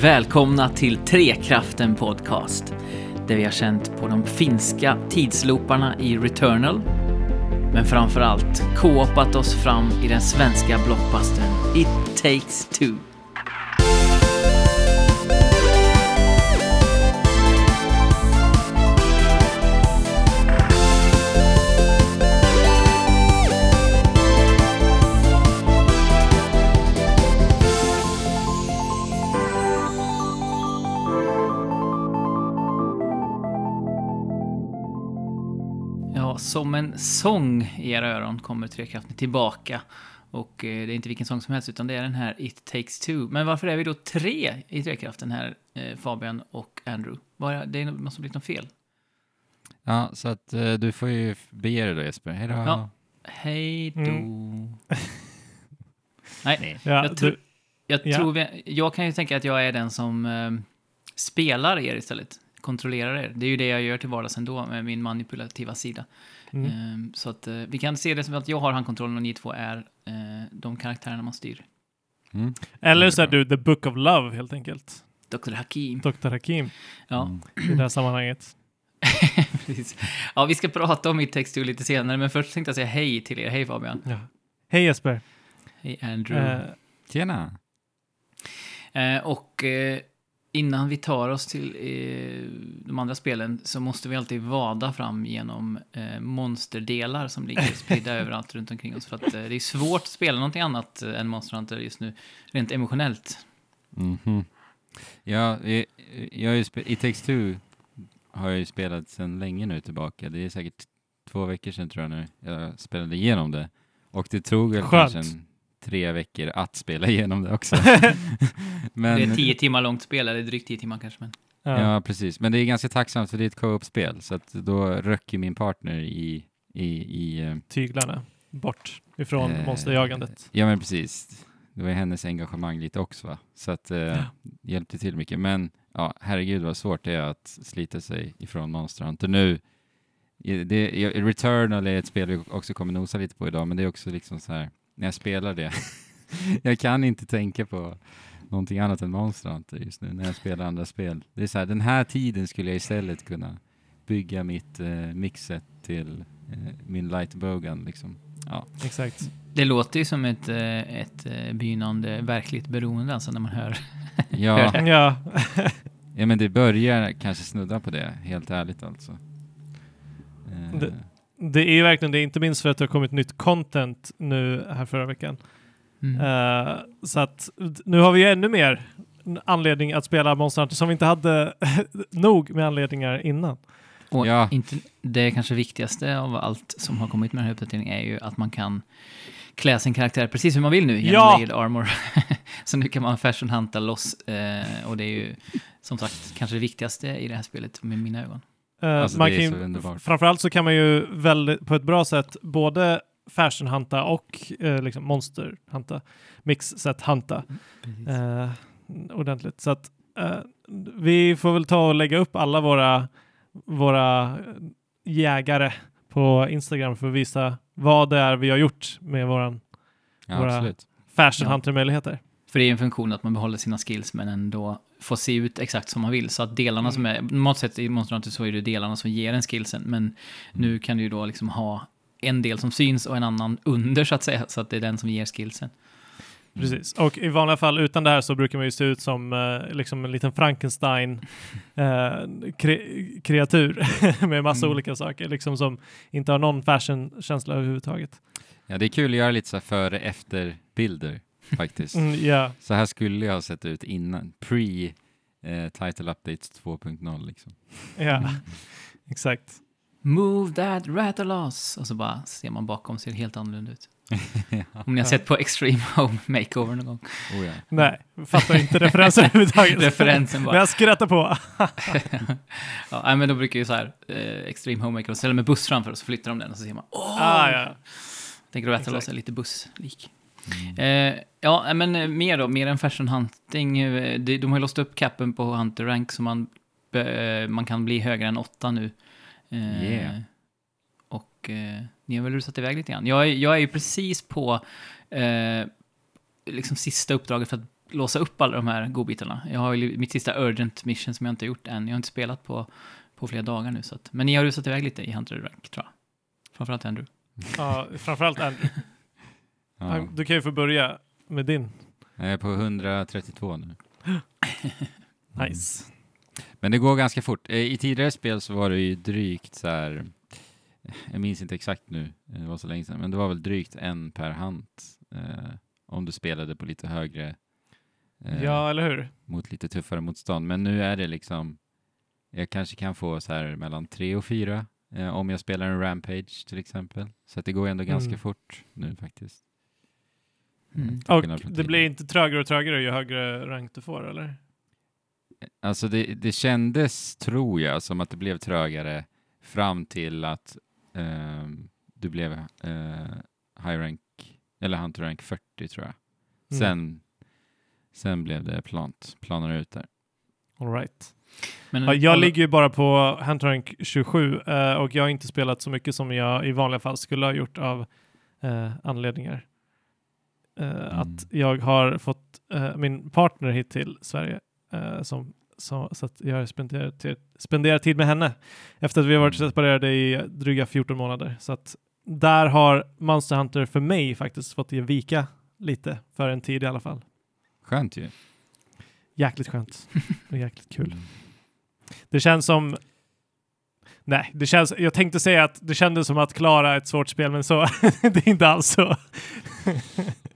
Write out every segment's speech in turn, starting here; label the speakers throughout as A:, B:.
A: Välkomna till Trekraften Podcast. Där vi har känt på de finska tidslooparna i Returnal. Men framför allt koopat oss fram i den svenska blockbustern It takes two. Som en sång i era öron kommer Trekraften tillbaka. Och eh, det är inte vilken sång som helst, utan det är den här It takes two. Men varför är vi då tre i Trekraften här, eh, Fabian och Andrew? Det måste ha blivit något fel.
B: Ja, så att eh, du får ju bege dig då Jesper. Hej då.
A: Ja. Hej då.
C: Mm.
A: Nej,
C: Ja,
A: jag, tror-
C: du,
A: jag,
C: ja.
A: tror vi, jag kan ju tänka att jag är den som eh, spelar er istället. Kontrollerar er. Det är ju det jag gör till vardags ändå med min manipulativa sida.
C: Mm.
A: Eh, så att eh, vi kan se det som att jag har handkontrollen och ni två är eh, de karaktärerna man styr.
B: Mm.
C: Eller så är
B: bra.
C: du the book of love helt enkelt.
A: Dr. Hakim.
C: Dr. Hakim
A: Ja,
B: Mm.
C: i det här sammanhanget.
A: Ja, vi ska prata om mitt textur lite senare, men först tänkte jag säga hej till er. Hej Fabian.
C: Ja. Hej Jesper.
A: Hej Andrew.
C: Eh,
B: Tjena.
A: Eh, och eh, innan vi tar oss till eh, de andra spelen så måste vi alltid vada fram genom eh, monsterdelar som ligger spridda överallt runt omkring oss. För att eh, det är svårt att spela någonting annat eh, än Monster Hunter just nu, rent emotionellt.
B: Mhm. Ja, jag, jag har ju spe- It takes two har jag ju spelat sedan länge nu tillbaka. Det är säkert två veckor sedan tror jag nu jag spelade igenom det. Och det tog väl
C: Skönt.
B: kanske en, tre veckor att spela igenom det också. Men,
A: Det är tio timmar långt spel, eller drygt tio timmar kanske. Men...
C: ja.
B: Ja, precis. Men det är ganska tacksamt för det är ett co-op-spel. Så att då röcker min partner i, i, i eh,
C: Tyglarna bort ifrån
B: Eh,
C: monsterjagandet.
B: Ja, men precis. Det var ju hennes engagemang lite också, va? Så att eh,
C: Ja.
B: hjälpte till mycket. Men ja, herregud vad svårt det är att slita sig ifrån Monster Hunter. Nu, det, Returnal är ett spel vi också kommer nosa lite på idag, men det är också liksom så här, när jag spelar det, jag kan inte tänka på någonting annat än Monster Hunter just nu när jag spelar andra spel. Det är så här, den här tiden skulle jag istället kunna bygga mitt eh, mixet till eh, min lightbogan liksom. Ja.
C: Exakt.
A: Det låter ju som ett, eh, ett eh, begynnande verkligt beroende, alltså när man hör.
B: Ja,
C: Ja.
B: ja, men det börjar kanske snudda på det, helt ärligt alltså. Eh,
C: Det- Det är ju verkligen det, inte minst för att det har kommit nytt content nu här förra veckan.
A: Mm.
C: Eh, så att nu har vi ju ännu mer anledning att spela Monster Hunter som vi inte hade nog med anledningar innan.
A: Och
B: Ja.
A: inte, det kanske viktigaste av allt som har kommit med den här uppdateringen är ju att man kan klä sin karaktär precis hur man vill nu genom
C: Ja!
A: Raid Armor. så nu kan man fashion hunta loss eh, och det är ju som sagt kanske det viktigaste i det här spelet med mina ögon.
C: Eh,
B: Alltså,
C: man
B: det är
C: kan
B: så
C: ju,
B: underbart.
C: framförallt så kan man ju väldigt, på ett bra sätt både fashion hunta och eh, liksom monster hunta. Mix sätt hunta eh, ordentligt. Så att eh, vi får väl ta och lägga upp alla våra, våra jägare på Instagram för att visa vad det är vi har gjort med våran
B: ja,
C: våra-
B: absolut.
C: fashion
A: Ja.
C: hunter-möjligheter.
A: För det är en funktion att man behåller sina skills men ändå får se ut exakt som man vill. Så att delarna
C: Mm.
A: som är, normalt sett i Monster Hunter så är det delarna som ger en skillsen. Men nu kan du ju då liksom ha en del som syns och en annan under så att säga. Så att det är den som ger skillsen.
B: Mm.
C: Precis. Och i vanliga fall utan det här så brukar man ju se ut som eh, liksom en liten Frankenstein eh, kre- kreatur med massa
A: Mm.
C: olika saker liksom som inte har någon fashion-känsla överhuvudtaget.
B: Ja, det är kul att göra lite så här före efter bilder faktiskt.
C: Mm, ja,
B: Så här skulle jag ha sett ut innan, pre eh, Title Updates 2.0 liksom.
C: ja.
A: Mm.
C: exakt.
A: Move that rattalos! Och så bara ser man bakom ser det helt annorlunda ut.
B: ja.
A: Om ni har sett på Extreme Home Makeover någon gång.
B: Oh, ja.
C: Nej, fattar inte referensen överhuvudtaget.
A: Referensen
C: Men
A: bara.
C: jag skrattar på.
A: ja, men då brukar ju så här, eh, Extreme Home Makeover ställa med buss framför och så flyttar de den och så ser man åh!
C: ah, ja.
A: Tänker du Rattalos är lite busslik.
B: Mm.
A: Eh, ja, men eh, mer då, mer än fashion hunting. Eh, de, de har ju låst upp capen på Hunter Rank så man, be- eh, man kan bli högre än åtta nu. Eh,
B: Yeah.
A: Och eh, ni har väl rusat iväg lite grann. Jag, är- jag är ju precis på eh, liksom sista uppdraget för att låsa upp alla de här godbitarna. Jag har ju mitt sista urgent mission som jag inte har gjort än. Jag har inte spelat på, på flera dagar nu. Så att, men ni har rusat iväg lite i Hunter Rank, tror jag. Framförallt Andrew.
C: Ja, framförallt Andrew.
B: Ja.
C: Du kan ju få börja med din.
B: Jag är på 132 nu.
C: Nice.
B: Men det går ganska fort. Eh, I tidigare spel så var det ju drygt så här, jag minns inte exakt nu, eh, det var så länge sedan, men det var väl drygt en per hand eh, om du spelade på lite högre, eh,
C: Ja, eller hur?
B: mot lite tuffare motstånd. Men nu är det liksom, jag kanske kan få så här mellan tre och fyra eh, om jag spelar en Rampage till exempel. Så att det går ändå ganska
C: Mm.
B: fort nu faktiskt.
A: Mm.
C: Och det blir inte trögare och trögare ju högre rank du får, eller?
B: Alltså det, det kändes, tror jag, som att det blev trögare fram till att ehm, du blev eh, high rank, eller hunter rank 40 tror jag.
C: Mm.
B: Sen, sen blev det plant, planare ut där.
C: All right.
A: Men,
C: Ja, jag ligger ju bara på Hunter Rank 27 eh, och jag har inte spelat så mycket som jag i vanliga fall skulle ha gjort av eh, anledningar. Eh, Att jag har fått eh, min partner hit till Sverige eh, som, så, så att jag har spenderat, tid- spenderat tid med henne efter att vi har varit
B: Mm.
C: separerade i dryga 14 månader. Så att där har Monster Hunter för mig faktiskt fått ge vika lite för en tid i alla fall.
B: Skönt ju.
C: Jäkligt skönt och jäkligt kul.
B: Mm.
C: Det känns som... Nej, det känns... Jag tänkte säga att det kändes som att klara ett svårt spel, men så det är inte alls så.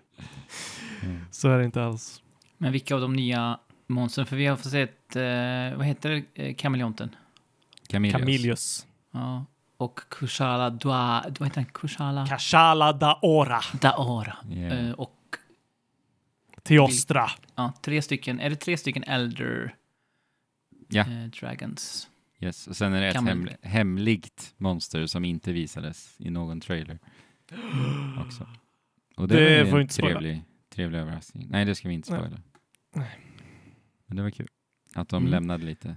C: Så är det inte alls.
A: Men vilka av de nya monstren? För vi har fått sett, eh, vad heter det, eh, kameleonten?
B: Camilius.
C: Camilius.
A: Ja. Och Kushala Dua, vad heter den? Kushala
C: Kashala Daora.
A: Daora.
B: Yeah.
A: Eh, och
C: Teostra.
A: ja, tre stycken, är det tre stycken Elder
B: Ja.
A: eh, Dragons?
B: Yes. Och sen är det ett heml- hemligt monster som inte visades i någon trailer också. Och det,
C: Det
B: var ju
C: får
B: en
C: inte spoila.
B: trevlig, trevlig överraskning. Nej, det ska vi inte spoila.
C: Nej.
B: Men det var kul att de
A: Mm.
B: lämnade lite.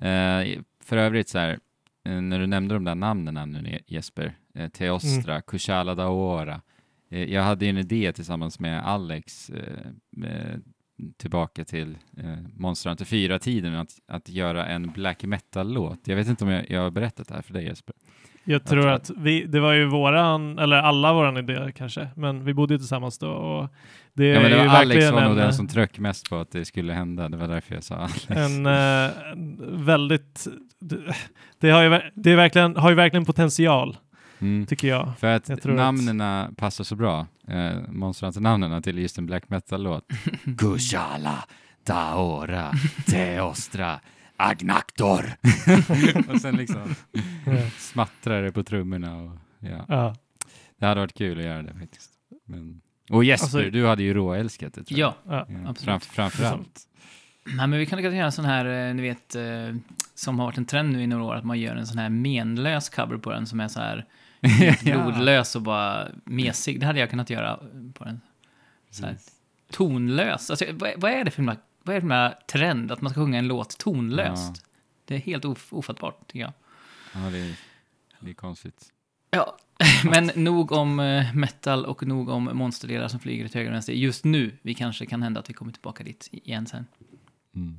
B: Eh, för övrigt så här, eh, när du nämnde de där namnen nu Jesper, eh, Teostra,
C: Mm.
B: Kushala Daora. Eh, jag hade ju en idé tillsammans med Alex eh, med, tillbaka till eh, Monster Hunter 4-tiden att, att göra en black metal-låt. Jag vet inte om jag, jag har berättat det här för dig Jesper.
C: Jag tror att vi, det var ju våran, eller alla våran idé kanske, men vi bodde ju tillsammans då och det
B: Ja, men det var Alex var nog
C: en,
B: den som tryck mest på att det skulle hända. Det var därför jag sa Alex.
C: en eh, väldigt, det, det, har ju, det är verkligen, har ju verkligen potential,
B: Mm.
C: tycker jag.
B: För att
C: Jag tror att-
B: passar så bra, eh, Monster Hunter-namnena till just en black metal-låt. Kushala, Daora, Teostra, Agnaktor. och sen liksom smattrar det på trummorna. Och, ja.
C: Ja.
B: Det hade varit kul att göra det faktiskt. Men... Och Jesper,
C: Alltså-
B: du hade ju råälskat det tror
A: Ja,
C: Ja.
B: jag. Ja,
A: absolut.
B: Fram, framförallt.
A: Nej, men vi kan kanske göra en sån här, eh, ni vet, eh, som har varit en trend nu i några år, att man gör en sån här menlös cover på den som är så här blodlös och bara mesig. Det hade jag kunnat göra på den. Så här, tonlös. Alltså, vad, vad är det för himla, vad är det himla trend att man ska sjunga en låt tonlöst? Det är helt of, ofattbart, tycker jag.
B: Ja, det är, det är konstigt.
A: Ja, men nog om eh, metal och nog om monsterdelar som flyger till höger och vänster. Just nu, vi kanske kan hända att vi kommer tillbaka dit igen sen.
B: Mm.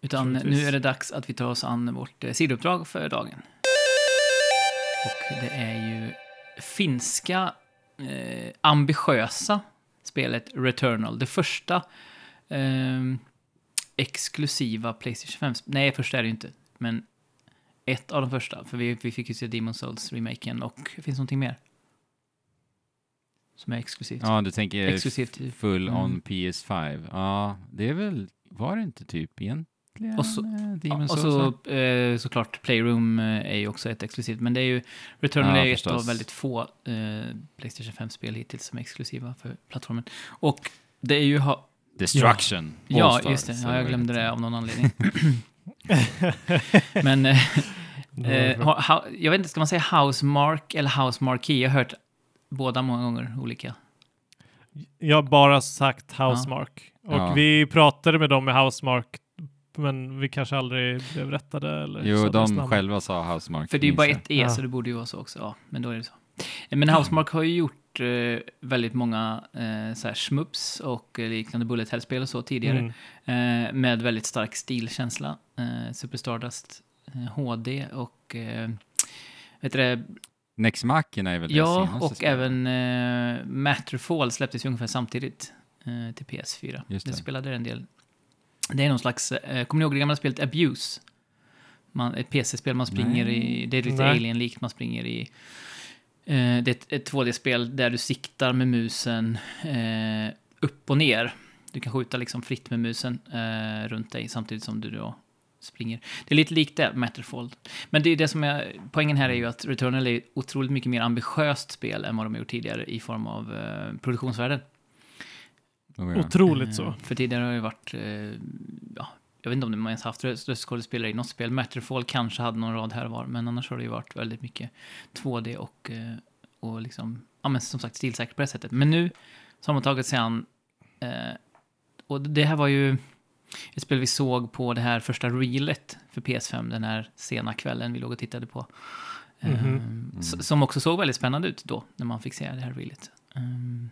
A: Utan
C: Troligtvis.
A: nu är det dags att vi tar oss an vårt eh, sidouppdrag för dagen. Och det är ju finska eh, ambitiösa spelet Returnal. Det första ehm, exklusiva Playstation 5. Nej, första är det ju inte. Men ett av de första. För vi, vi fick ju se Demon Souls-remaken och finns någonting mer? Som är exklusivt.
B: Ja, du tänker
A: Exklusivt till-
B: full on
A: Mm.
B: PS5. Ja, det är väl, var det inte typ egentligen
A: Och så-
B: eh,
A: Ja, och
B: Souls?
A: så eh, såklart Playroom eh, är ju också ett exklusivt, men det är ju Returnal
B: Ja,
A: är ju ett
B: förstås.
A: av väldigt få eh, Playstation 5-spel hittills som är exklusiva för plattformen. Och det är ju... Ha-
B: Destruction.
A: ja,
B: All-Stars,
A: just det. Ja, jag glömde det av någon anledning. men eh, eh, ha, ha, jag vet inte, ska man säga Housemark eller House Marquee? Jag har hört båda många gånger olika.
C: Jag har bara sagt Housemark. Och
B: Ja.
C: vi pratade med dem med Housemark, men vi kanske aldrig blev rättade. Eller
B: Jo, de
C: namn.
B: själva sa Housemark.
A: För det är ju bara ett E,
C: Ja.
A: så det borde ju vara så också. Ja, men då är det så. Men Housemark har ju gjort gjort eh, väldigt många eh, så här smups och liknande bullet hell-spel och så tidigare.
C: Mm.
A: Eh, med väldigt stark stilkänsla. Super Stardust HD och vet du det,
B: Nex Machina är väl det
A: Ja, och
B: spelet?
A: även eh, Matterfall släpptes ju ungefär samtidigt eh, till PS4.
B: Just
A: det.
B: det.
A: spelade en del. Det är någon slags, eh, kommer ni ihåg det gamla spelet Abuse? Man, ett PC-spel man springer
B: Nej.
A: i, det är lite alien-likt, man springer i. Eh, det är ett, ett 2D-spel där du siktar med musen eh, upp och ner. Du kan skjuta liksom fritt med musen eh, runt dig samtidigt som du då springer. Det är lite likt det, Matterfall. Men det är det som är, poängen här är ju att Returnal är otroligt mycket mer ambitiöst spel än vad de har gjort tidigare i form av eh, produktionsvärden.
B: Oh, ja.
C: Otroligt så.
A: För tidigare har det ju varit, eh, ja, jag vet inte om de ens haft röst- röstskådespelare i något spel. Matterfall kanske hade någon rad här och var, men annars har det ju varit väldigt mycket 2D och, eh, och liksom, ja men som sagt stilsäkert på det sättet. Men nu så har man tagit sig an, eh, och det här var ju ett spel vi såg på det här första reelet för PS5 den här sena kvällen vi låg och tittade på. Eh,
C: Mhm.
A: s- Som också såg väldigt spännande ut då, när man fick se det här reelet. Um,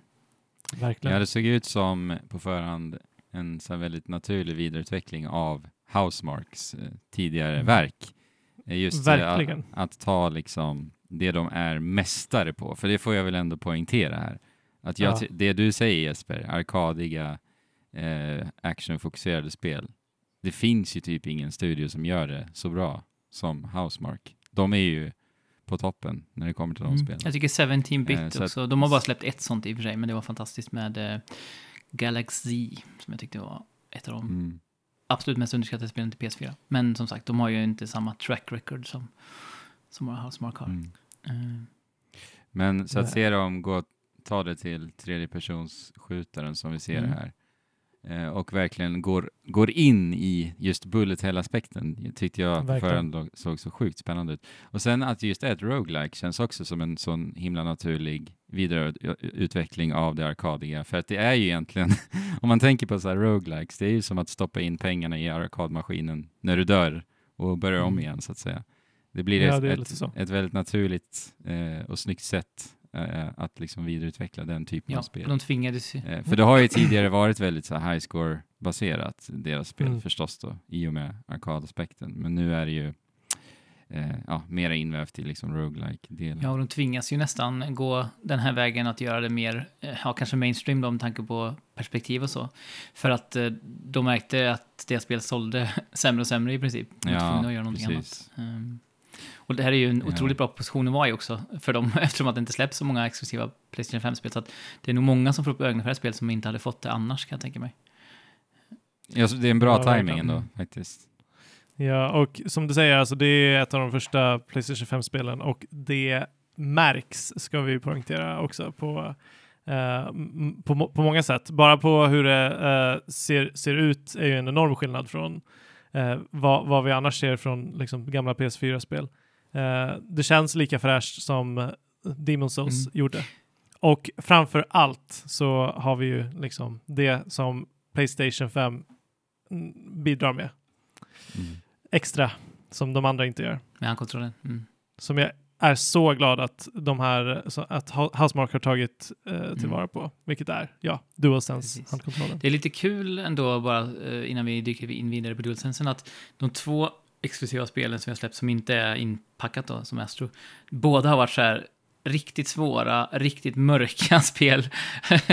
C: Verkligen.
B: Ja, det såg ut som på förhand en så väldigt naturlig vidareutveckling av Housemarks eh, tidigare
A: Mm.
B: verk. Eh, Just eh,
C: Verkligen.
B: Att, att ta liksom det de är mästare på, för det får jag väl ändå poängtera här. Att jag,
C: Ja.
B: det du säger Jesper, arkadiga, eh, actionfokuserade spel, det finns ju typ ingen studio som gör det så bra som Housemark. De är ju på toppen när det kommer till de
A: Mm.
B: spelen.
A: Jag tycker 17-bit
B: Eh, så att-
A: också. De har bara släppt ett sånt i och för sig, men det var fantastiskt med eh, Galaxy, som jag tyckte var ett av de
B: Mm.
A: absolut mest underskattade spelen till PS4. Men som sagt, de har ju inte samma track record som, som Housemark har.
B: Mm.
A: Eh,
B: Men så att se dem gå, ta det till tredjepersonsskjutaren som vi ser
A: Mm.
B: här och verkligen går, går in i just bullet hell-aspekten tyckte jag
C: Verkligen.
B: såg så sjukt spännande ut. Och sen att just ett roguelike känns också som en sån himla naturlig vidareutveckling av det arkadiga. För att det är ju egentligen, om man tänker på så här roguelikes, det är ju som att stoppa in pengarna i arkadmaskinen när du dör och börjar om
A: Mm.
B: igen så att säga. Det blir
C: Ja,
B: ett,
C: det
B: ett, ett väldigt naturligt eh, och snyggt sätt eh, att liksom vidareutveckla den typen
A: ja,
B: av spel.
A: de tvingades.
B: Eh, för det har ju tidigare varit väldigt så high score baserat, deras spel
C: Mm.
B: förstås då, i och med arkadaspekten. Men nu är det ju eh, ja, mera invävt i liksom roguelike-delen.
A: Ja, och de tvingas ju nästan gå den här vägen att göra det mer, eh, ja, kanske mainstream då med tanke på perspektiv och så. För att eh, de märkte att deras spel sålde sämre och sämre i princip. De
B: Ja,
A: att göra någonting
B: precis.
A: annat. Ehm, och det här är ju en
B: Ja.
A: otroligt bra position att vara i också för dem, eftersom att det inte släpps så många exklusiva Playstation 5-spel. Så att det är nog många som får upp ögonen för det här spelet som inte hade fått det annars, kan jag tänka mig.
B: Ja, så det är en bra
C: Ja,
B: timing ändå faktiskt.
C: Ja, och som du säger, alltså det är ett av de första Playstation 5-spelen och det märks, ska vi poängtera också, på, eh, på, på många sätt. Bara på hur det eh, ser, ser ut är ju en enorm skillnad från eh, vad, vad vi annars ser från liksom, gamla PS4-spel. Eh, det känns lika fräscht som eh, Demon's Souls
A: Mm.
C: gjorde. Och framför allt så har vi ju liksom det som Playstation 5 mm, bidrar med
B: Mm.
C: extra som de andra inte gör.
A: Med handkontrollen. Mm.
C: Som jag är så glad att de här, att Housemark har tagit eh, tillvara på, vilket är, ja, DualSense handkontrollen.
A: Det är lite kul ändå, bara eh, innan vi dyker in vidare på DualSensen, att de två exklusiva spelen som jag släppt som inte är inpackat då, som Astro, båda har varit så här riktigt svåra, riktigt mörka spel.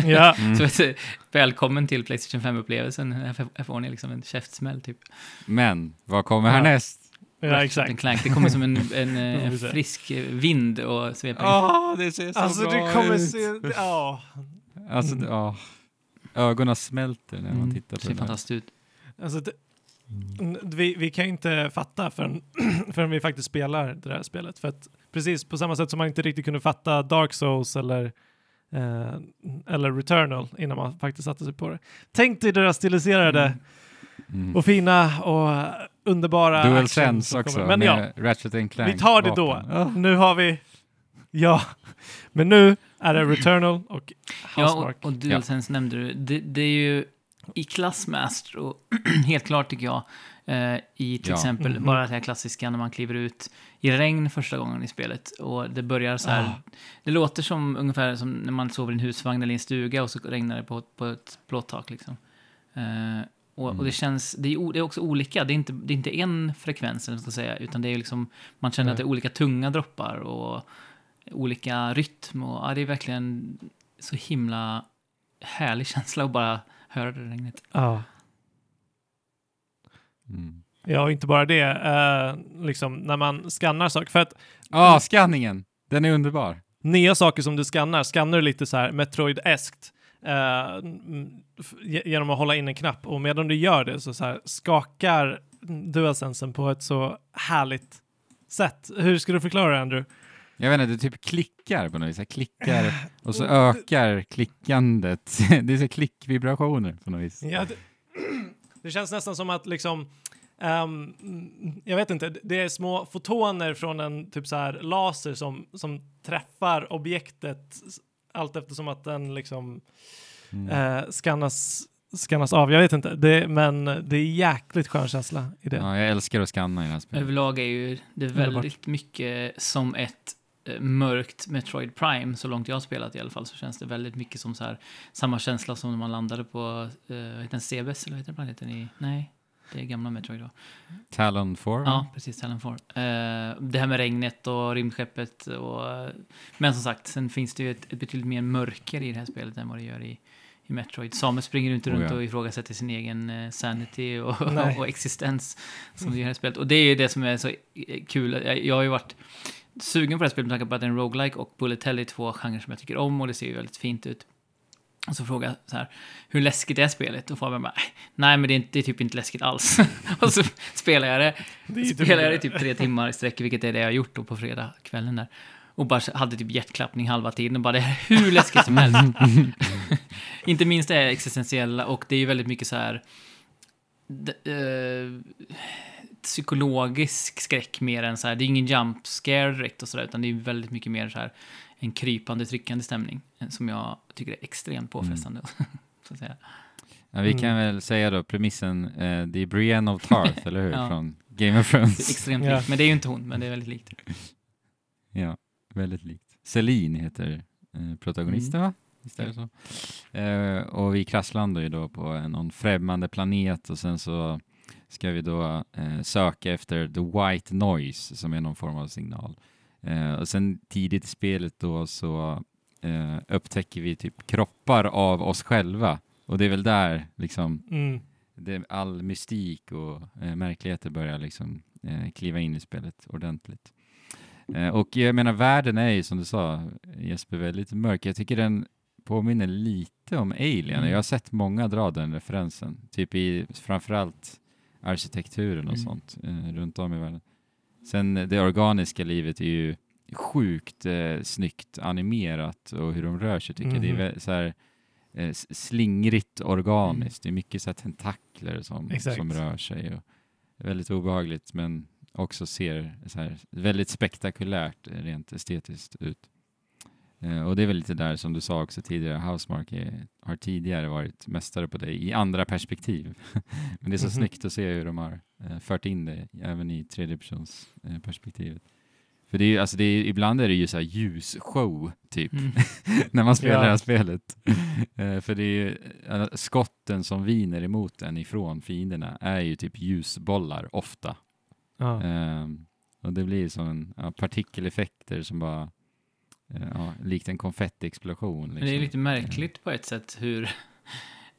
C: Ja,
B: Mm.
A: Så välkommen till Playstation 5-upplevelsen. Här får ni liksom en käftsmäll typ.
B: Men vad kommer
C: Ja.
B: härnäst?
C: ja exakt.
A: Clank. Det kommer som en, en, eh, en
C: se.
A: frisk eh, vind och sveper.
B: Ja, det ser så
C: Alltså
B: bra
C: det kommer
B: ut.
C: se, ja.
B: Alltså, det- ja. Ögonen smälter när man
A: Mm,
B: tittar på
A: ser
B: det. här.
A: fantastiskt ut.
C: Alltså det, vi, vi kan ju inte fatta förrän, förrän vi faktiskt spelar det här spelet. För att precis på samma sätt som man inte riktigt kunde fatta Dark Souls eller, eh, eller Returnal innan man faktiskt satte sig på det. Tänk dig deras stiliserade
A: Mm.
B: Mm.
C: och fina och underbara action
B: DualSense
C: som
B: också.
C: Men ja,
B: Ratchet Clank
C: vi tar det då.
B: Ja.
C: Nu har vi, ja, men nu är det Returnal och
A: Ja,
C: Housemark.
A: och, och DualSense nämnde du. Det, det är ju i klassmaster och helt klart tycker jag eh, i till
B: Ja.
A: exempel
C: Mhm.
A: bara det här klassiska när man kliver ut i regn första gången i spelet och det börjar så här.
C: Ah.
A: Det låter som ungefär som när man sover i en husvagn eller i en stuga och så regnar det på, på ett plåttak liksom. Eh, och, och det känns, det är, det är också olika, det är inte, det är inte en frekvens eller ska säga, utan det är liksom, man känner
C: Nej.
A: att det är olika tunga droppar och olika rytm och ja, det är verkligen så himla härlig känsla att bara höra det regnet.
C: Ja.
B: Mm.
C: Ja, och inte bara det. eh, liksom när man skannar saker. För att
B: Ah, skanningen! Den är underbar.
C: nya saker som du skannar, skannar du lite så här Metroid-eskt eh, genom att hålla in en knapp och medan du gör det så, så här, skakar DualSensen på ett så härligt sätt. Hur ska du förklara det, Andrew?
B: Jag vet inte, det typ klickar på något vis. Jag klickar och så ökar klickandet. Det är så klickvibrationer på något vis.
C: Ja, det, det känns nästan som att liksom ehm, jag vet inte, det är små fotoner från en typ så här laser som, som träffar objektet allt eftersom att den liksom
B: Mm.
C: eh, skannas, skannas av. Jag vet inte, det, men det är jäkligt skön känsla i det.
B: Ja, jag älskar att skanna i det här spelet.
A: Överlag är ju det
C: Underbart.
A: väldigt mycket som ett mörkt Metroid Prime, så långt jag har spelat i alla fall, så känns det väldigt mycket som så här, samma känsla som när man landade på, eh, vad heter den, CBS, eller vad heter planeten i, nej, det är gamla Metroid va?
B: Talon 4?
A: Ja, precis, Talon 4. Eh, det här med regnet och rymdskeppet och, men som sagt, sen finns det ju ett, ett betydligt mer mörker i det här spelet än vad det gör i, i Metroid. Samus springer inte
B: Oh,
A: runt
B: ja.
A: och ifrågasätter sin egen eh, sanity och, och existens som det gör i det här spelet. Och det är ju det som är så eh, kul. Jag, jag har ju varit sugen på det här spelet med tanke på att det är en roguelike och Bullet Hell är två genrer som jag tycker om och det ser ju väldigt fint ut. Och så frågar jag så här, hur läskigt är spelet? Och Fabian bara, nej men det är, inte, det är typ inte läskigt alls. och så spelar jag det,
C: Det ju
A: spelade jag det typ tre timmar i sträck, vilket är det jag har gjort då på fredag kvällen där. Och bara hade typ hjärtklappning halva tiden och bara det är hur läskigt som helst. inte minst det existentiella och det är ju väldigt mycket så här eh, psykologisk skräck mer än så här, det är ingen jump scare direkt och sådär, utan det är ju väldigt mycket mer så här en krypande, tryckande stämning eh, som jag tycker är extremt påfrestande. Så att säga.
B: Ja, vi kan
C: Mm.
B: väl säga då premissen, eh, det är Brienne of Tarth, eller hur?
A: Ja.
B: Från Game of
A: Det är
B: Thrones.
A: extremt
C: Ja.
A: likt, men det är ju inte hon, men det är väldigt likt.
B: Ja, väldigt likt. Celine heter eh, protagonisten, va? Visst är det så? Eh, och vi kraschlandar ju då på en, någon främmande planet och sen så ska vi då eh, söka efter the white noise som är någon form av signal. Eh, och sen tidigt i spelet då så eh, upptäcker vi typ kroppar av oss själva och det är väl där liksom
C: Mm.
B: det, all mystik och eh, märkligheter börjar liksom eh, kliva in i spelet ordentligt. Eh, och jag menar, världen är ju som du sa Jesper väldigt mörk. Jag tycker den påminner lite om Alien.
A: Mm.
B: Jag har sett många dra den referensen, typ i framförallt arkitekturen och
A: Mm.
B: sånt eh, runt om i världen. Sen eh, det organiska livet är ju sjukt eh, snyggt animerat och hur de rör sig tycker jag. Det är
C: Mhm.
B: så här, eh, slingrigt organiskt. Det är mycket så tentakler som,
C: Exakt.
B: som rör sig. Och väldigt obehagligt men också ser så här, väldigt spektakulärt eh, rent estetiskt ut. Eh, och det är väl lite där som du sa också tidigare, Housemark är, har tidigare varit mästare på det i andra perspektiv. men det är så
C: Mhm.
B: snyggt att se hur de har eh, fört in det även i tredje persons eh. För det är alltså det är, ibland är det ju så här ljusshow typ
A: Mm.
B: när man spelar
C: Ja.
B: det här spelet. Eh, för det är ju, eh, skotten som viner emot en ifrån fienderna är ju typ ljusbollar ofta.
C: Ja.
B: Ehm, och det blir som en partikeleffekter som bara, ja, likt en konfettiexplosion.
A: Men det är
B: liksom.
A: lite märkligt på ett sätt hur...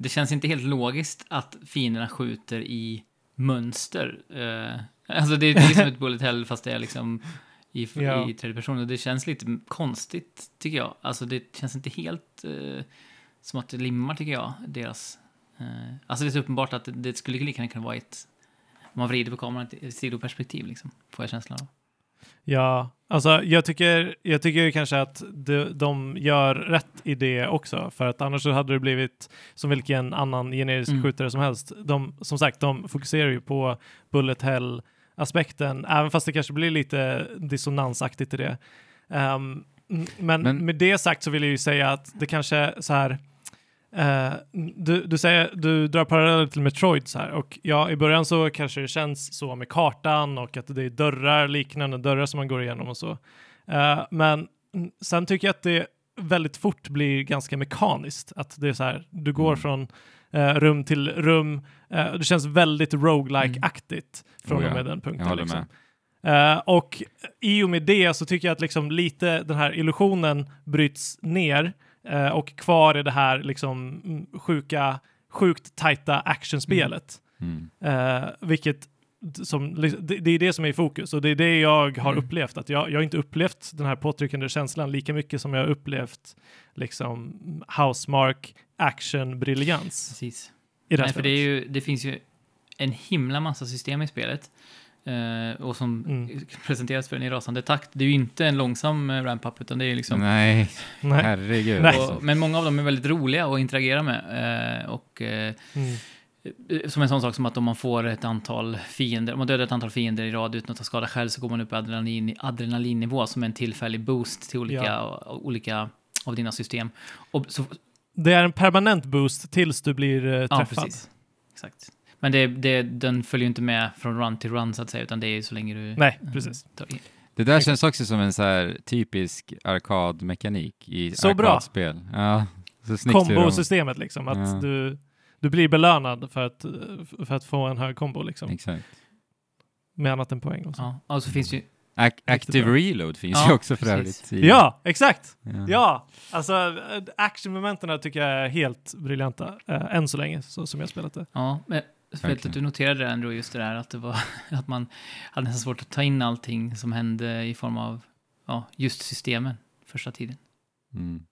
A: Det känns inte helt logiskt att fienderna skjuter i mönster. Eh, alltså det, det är som ett bullet hell fast det är liksom i,
C: Ja.
A: i tredje person. Och det känns lite konstigt tycker jag. Alltså det känns inte helt eh, som att det limmar tycker jag, deras... Eh, alltså det är så uppenbart att det, det skulle lika gärna kunna vara ett... Om man vrider på kameran i ett sidoperspektiv liksom, får jag känslan av.
C: Ja, alltså jag tycker, jag tycker ju kanske att de, de gör rätt i det också, för att annars så hade det blivit som vilken annan generisk
A: Mm.
C: skjutare som helst. De, som sagt, de fokuserar ju på bullet hell aspekten, även fast det kanske blir lite dissonansaktigt i det. Ehm, m- men,
B: Men-
C: med det sagt så vill jag ju säga att det kanske så här eh, du, du säger, du drar paralleller till Metroid så här och ja, i början så kanske det känns så med kartan och att det är dörrar, liknande dörrar som man går igenom och så. Eh, men mm, sen tycker jag att det väldigt fort blir ganska mekaniskt, att det är så här, du går
B: Mm.
C: från eh, rum till rum, det känns väldigt roguelike-aktigt från
B: Oh ja,
C: och med den punkten. Liksom.
B: med.
C: Och i och med det så tycker jag att liksom lite den här illusionen bryts ner eh, och kvar är det här liksom mm, sjuka, sjukt tajta actionspelet.
B: Mm.
C: Eh, vilket som, det, det är det som är i fokus och det är det jag har
A: Mm.
C: upplevt. Att jag, jag har inte upplevt den här påtryckande känslan lika mycket som jag har upplevt liksom housemark action-briljans
A: Precis.
C: i det
A: Nej, för det, ju, det finns ju en himla massa system i spelet. Eh, och som
C: Mm.
A: presenteras för en i rasande takt. Det är ju inte en långsam eh, ramp-up, utan det är liksom...
B: Nej,
C: Nej.
B: herregud.
C: Nej.
B: alltså.
A: Och, men många av dem är väldigt roliga att interagera med. Eh, och eh,
C: Mm.
A: som en sån sak som att om man får ett antal fiender, om man dödar ett antal fiender i rad utan att ta skada själv så går man upp i adrenalin, adrenalinnivå som en tillfällig boost till olika,
C: Ja.
A: olika av dina system. Och så,
C: Det är en permanent boost tills du blir eh,
A: ja,
C: träffad.
A: precis. Exakt. Men det, det, den följer ju inte med från run till run så att säga, utan det är ju så länge du...
C: Nej,
A: eh,
C: precis.
A: in.
B: Det där känns också som en så här typisk arkadmekanik i
C: Så bra.
B: arkadspel. Ja, så de-
C: Kombosystemet liksom, att
B: Ja.
C: du, du blir belönad för att, för att få en hög kombo liksom,
B: Exakt.
C: med annat än poäng. Och så.
A: Ja, och så finns ju...
B: Ac- Active
C: bra.
B: reload finns
A: Ja,
B: ju också för övrigt.
C: Ja, exakt!
B: Ja.
C: Ja, alltså eh, actionmomenten tycker jag är helt briljanta, eh, än så länge, så, som jag spelat det.
A: Ja,
B: Verkligen.
A: att du noterade det ändå just det där att det var att man hade nästan svårt att ta in allting som hände i form av ja, just systemen första tiden.
B: Mm.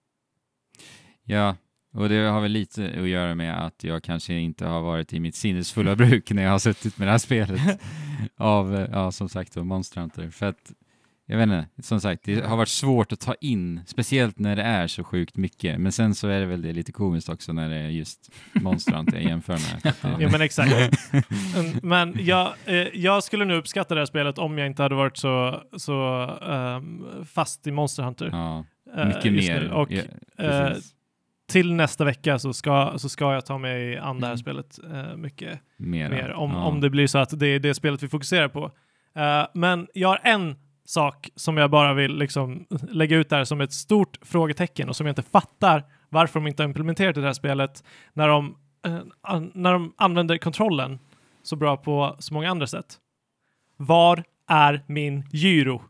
B: Ja, och det har väl lite att göra med att jag kanske inte har varit i mitt sinnesfulla bruk när jag har suttit med det här spelet av, ja som sagt då, Monster Hunter. För att, jag vet inte, som sagt, det har varit svårt att ta in, speciellt när det är så sjukt mycket. Men sen så är det väl det lite komiskt också när det är just Monster Hunter jag jämför med.
C: Ja, men exakt. Mm, men jag, eh, jag skulle nu uppskatta det här spelet om jag inte hade varit så, så ehm, fast i Monster Hunter.
B: Ja,
C: eh,
B: mycket
C: just
B: mer.
C: Och
B: ja, precis.
C: till nästa vecka så ska, så ska jag ta mig an det här
A: Mm.
C: spelet eh, mycket
B: Mera.
C: mer. Om,
B: ja.
C: om det blir så att det är det spelet vi fokuserar på. Men jag har en sak som jag bara vill liksom lägga ut där som ett stort frågetecken och som jag inte fattar varför de inte har implementerat i det här spelet när de, eh, när de använder kontrollen så bra på så många andra sätt. Var är min gyro?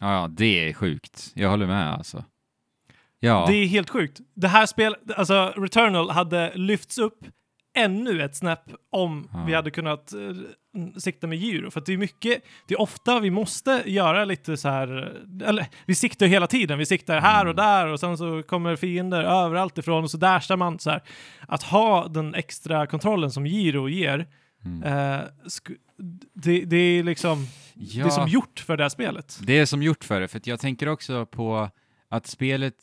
B: Ja, ja, det är sjukt. Jag håller med alltså. Ja,
C: Det är helt sjukt. Det här spelet, alltså Returnal hade lyfts upp ännu ett snäpp om
B: Ja.
C: vi hade kunnat eh, sikta med gyro. För det är mycket, det är ofta vi måste göra lite så här, eller vi siktar hela tiden, vi siktar här och
B: Mm.
C: där och sen så kommer fiender överallt ifrån och så dashar man så här. Att ha den extra kontrollen som gyro ger,
B: mm.
C: eh, det, det är liksom,
B: ja.
C: det är som gjort för det här spelet.
B: Det är som gjort för det, för jag tänker också på att spelet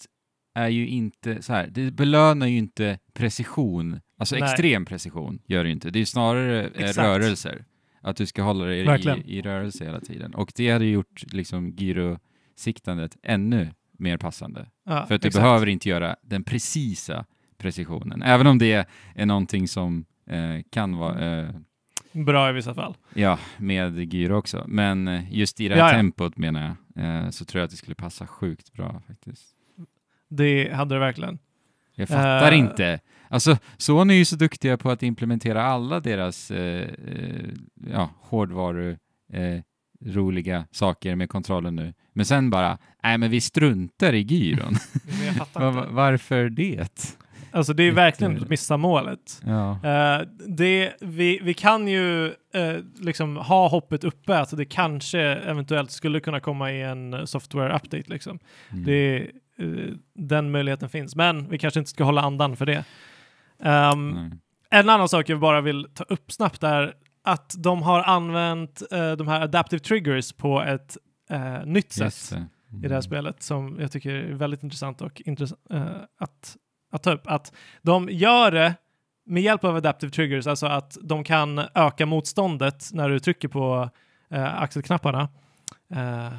B: är ju inte så här, det belönar ju inte precision, alltså
C: Nej.
B: extrem precision gör det inte. Det är snarare eh,
C: Exakt.
B: rörelser, att du ska hålla dig
C: Verkligen.
B: i, i rörelse hela tiden. Och det hade gjort liksom gyrosiktandet ännu mer passande.
C: Ja,
B: För att du
C: exakt.
B: behöver inte göra den precisa precisionen, även om det är någonting som eh, kan vara eh,
C: Bra i vissa fall.
B: Ja, med gyro också. Men eh, just i det här
C: Ja, ja.
B: tempot menar jag, eh, så tror jag att det skulle passa sjukt bra faktiskt.
C: Det hade det verkverkligen.
B: Jag fattar
C: Eh.
B: inte. Alltså, Sony är ju så duktiga på att implementera alla deras eh, eh, ja, hårdvaru, eh, roliga saker med kontrollen nu. Men sen bara, nej men vi struntar i gyron.
C: Men jag fattar
B: Va-
C: inte.
B: varför det?
C: Alltså det är verkligen att missa målet.
B: Ja.
C: Eh, det, vi, vi kan ju eh, liksom ha hoppet uppe att det kanske eventuellt skulle kunna komma i en software update. Liksom.
B: Mm.
C: Det, den möjligheten finns, men vi kanske inte ska hålla andan för det.
B: Nej.
C: en annan sak jag bara vill ta upp snabbt är att de har använt eh, de här adaptive triggers på ett eh, nytt sätt
B: det.
C: i det här
B: Mm.
C: spelet som jag tycker är väldigt intressant och intress- eh, att, att ta upp. Att de gör det med hjälp av adaptive triggers, alltså att de kan öka motståndet när du trycker på eh, axelknapparna eh,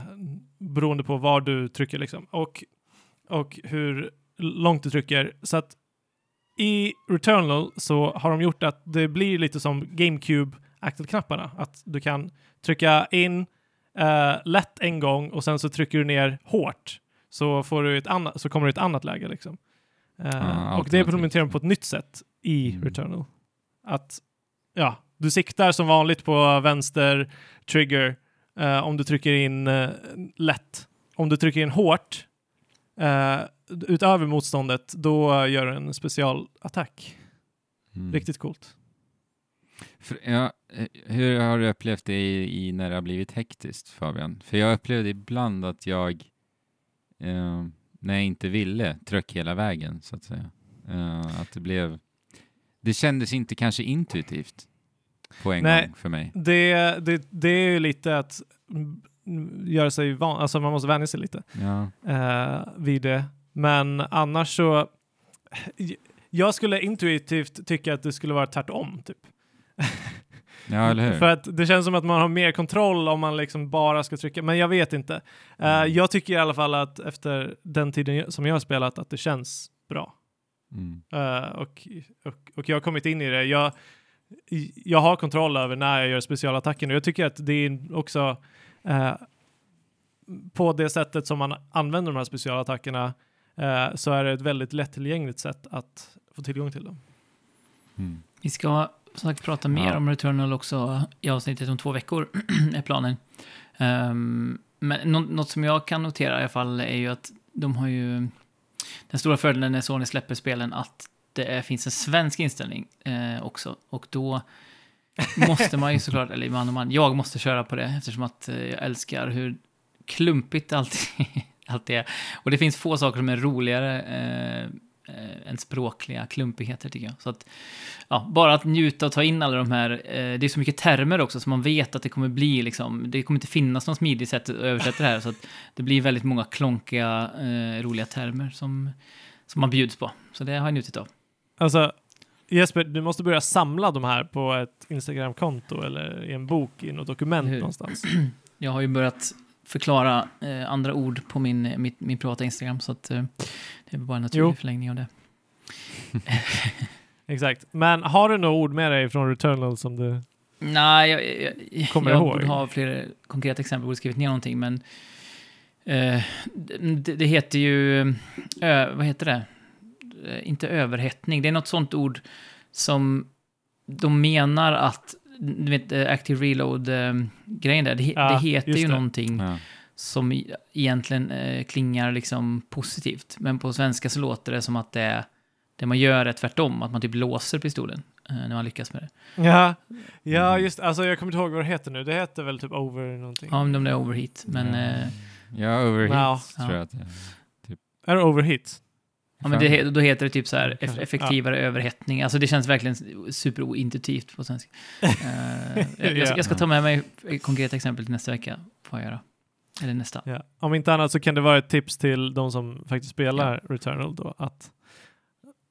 C: beroende på var du trycker liksom och, och hur långt du trycker. Så att i Returnal så har de gjort att det blir lite som GameCube-aktelknapparna. Att du kan trycka in eh, lätt en gång och sen så trycker du ner hårt så, får du ett annat, så kommer du i ett annat läge. Liksom. Eh,
B: Ja,
C: och det implementerar de på ett nytt sätt i
B: Mm.
C: Returnal. Att ja, du siktar som vanligt på vänster trigger eh, om du trycker in lätt. Om du trycker in hårt eh, utöver motståndet, då gör du en specialattack.
B: Mm.
C: Riktigt coolt.
B: För, ja, eh, hur har du upplevt det i, i när det har blivit hektiskt, Fabian? För jag upplevde ibland att jag, eh, när jag inte ville, tröck hela vägen, så att säga. Eh, att det blev... Det kändes inte kanske intuitivt på en
C: Nej.
B: gång för mig.
C: Det, det, det är ju lite att göra sig van, alltså man måste vänja sig lite
B: Ja.
C: eh, vid det. Men annars så, jag skulle intuitivt tycka att det skulle vara tvärtom. Typ.
B: ja, eller hur?
C: För att det känns som att man har mer kontroll om man liksom bara ska trycka, men jag vet inte. Eh,
B: Mm.
C: jag tycker i alla fall att efter den tiden som jag har spelat att det känns bra.
B: Mm.
C: Eh, och, och, och jag har kommit in i det. Jag, jag har kontroll över när jag gör specialattacken och jag tycker att det är också eh, på det sättet som man använder de här specialattackerna eh, så är det ett väldigt lättillgängligt sätt att få tillgång till dem.
B: Mm.
A: Vi ska som sagt prata mer
B: Ja.
A: om Returnal också i avsnittet om två veckor, är planen. Ehm, men nå- något som jag kan notera i alla fall är ju att de har ju... Den stora fördelen när Sony släpper spelen att det är, finns en svensk inställning eh, också. Och då måste man ju såklart, eller man och man, jag måste köra på det eftersom att eh, jag älskar hur klumpigt allt, allt är. Och det finns få saker som är roligare eh, eh, än språkliga klumpigheter tycker jag. Så att, ja, bara att njuta och ta in alla de här, eh, det är så mycket termer också så man vet att det kommer bli liksom, det kommer inte finnas någon smidig sätt att översätta det här så att det blir väldigt många klonkiga, eh, roliga termer som, som man bjuds på. Så det har jag njutit av.
C: Alltså Jesper, du måste börja samla de här på ett Instagram-konto eller i en bok i något dokument
A: Hur?
C: någonstans.
A: Jag har ju börjat förklara eh, andra ord på min, mitt, min privata Instagram så att eh, det är bara en naturlig
C: Jo.
A: förlängning av det.
C: Exakt. Men har du några ord med dig från Returnal som du...
A: Nej, jag, jag,
C: Kommer
A: jag
C: ihåg?
A: borde ha fler konkreta exempel, borde skrivit ner någonting, men eh, det, det heter ju, ö, vad heter det? Eh, inte överhettning, det är något sånt ord som de menar att, du vet, eh, Active Reload-grejen där, det,
C: Ja,
A: det heter ju
C: det.
A: någonting
B: Ja.
A: som i- egentligen eh, klingar liksom positivt, men på svenska så låter det som att det, det man gör är tvärtom, att man typ låser pistolen eh, när man lyckas med det.
C: Ja, ja
B: Mm.
C: just alltså jag kommer inte ihåg vad det heter nu. Det heter väl typ over någonting.
A: Ja, om det är overheat, men...
B: Ja.
A: eh,
B: Ja, overheat
A: Ja.
B: tror jag att det är.
C: Är det overheat?
A: Ja, men det, då heter det typ så här effektivare överhettning. Alltså det känns verkligen superointuitivt på svenska. Eh, jag, jag, ska, jag ska ta med mig konkreta exempel till nästa vecka. Får jag göra. Eller nästa.
C: Ja. Om inte annat så kan det vara ett tips till de som faktiskt spelar Returnal då att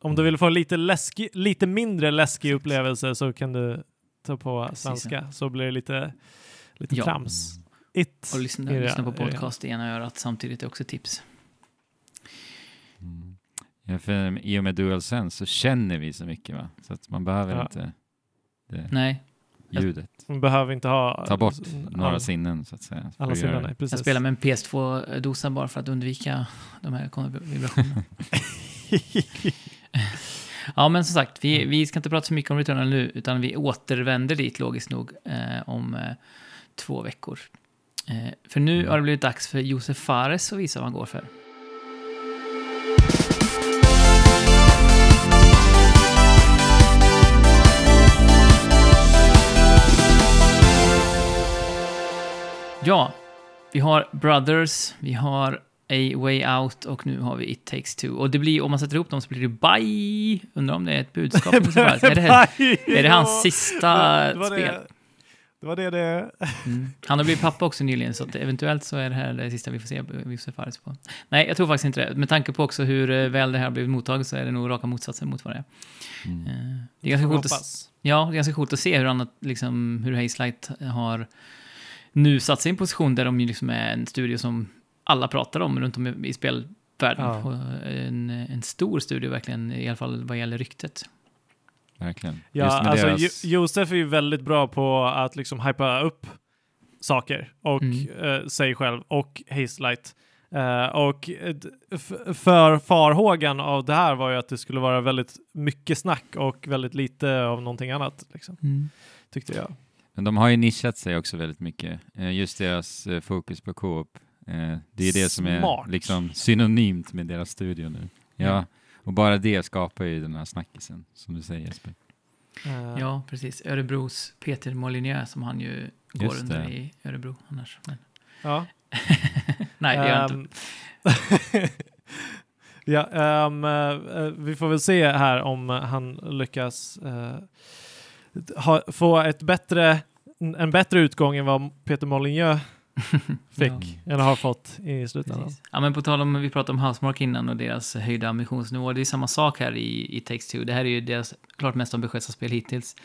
C: om du vill få lite, läskig, lite mindre läskig upplevelse så kan du ta på svenska så blir det lite, lite
A: Ja.
C: trams. It.
A: Och lyssna, lyssna på podcast i ena örat samtidigt är också tips.
B: Mm. Ja, för i och med DualSense så känner vi så mycket va? Så att man behöver
C: Ja.
B: inte det
A: Nej,
B: ljudet.
C: Man behöver inte ha
B: Ta bort
C: all-
B: några sinnen så att säga.
C: Alla sinnen, nej, precis.
A: jag spelar med en PS2-dosa bara för att undvika de här vibrationerna. Ja, men som sagt, vi, vi ska inte prata så mycket om Returnal nu, utan vi återvänder dit logiskt nog eh, om eh, två veckor. Eh, för nu har det blivit dags för Josef Fares att visa vad han går för. Ja, vi har Brothers, vi har A Way Out och nu har vi It Takes Two. Och det blir, om man sätter ihop dem så blir det Bye. Undrar om det är ett budskap. är, det här, är det hans sista
C: det var
A: spel?
C: Det, det var det det...
A: Mm. Han har blivit pappa också nyligen, så att eventuellt så är det här det sista vi får se Josef Fares på. Nej, jag tror faktiskt inte det. Med tanke på också hur eh, väl det här har blivit mottaget så är det nog raka motsatsen mot vad det är.
B: Mm.
A: Eh, Det är ganska coolt, att, ja, det är ganska coolt att se hur, annat, liksom, hur Hazelight har nu satt sig i en position där de ju liksom är en studio som alla pratar om runt om i- i spel, världen.
C: Ja.
A: Och En, en stor studio verkligen, i alla fall vad gäller ryktet.
B: Verkligen.
C: Ja, alltså
B: deras-
C: Jo- Josef är ju väldigt bra på att liksom hypa upp saker och
A: Mm.
C: eh, sig själv och Hazelight. Eh, och eh, för farhågan av det här var ju att det skulle vara väldigt mycket snack och väldigt lite av någonting annat, liksom, tyckte jag.
B: Men de har ju nischat sig också väldigt mycket. Eh, Just deras eh, fokus på co-op. Eh, Det är det som är liksom synonymt med deras studio nu. Ja, och bara det skapar ju den här snackisen, som du säger Jesper.
A: Ja, precis. Örebros Peter Molyneux som han ju går under
B: det.
A: i Örebro annars. Men,
C: ja.
A: nej, det gör jag inte.
C: Ehm, ja, eh, vi får väl se här om han lyckas eh, ha, få ett bättre, en bättre utgång än vad Peter Molyneux fick, eller har fått i slutändan.
A: Precis. Ja, men på tal om, vi pratade om Housemark innan och deras höjda ambitionsnivå. Det är samma sak här i, i Takes Two. Det här är ju deras klart mest ambitiösa spel hittills.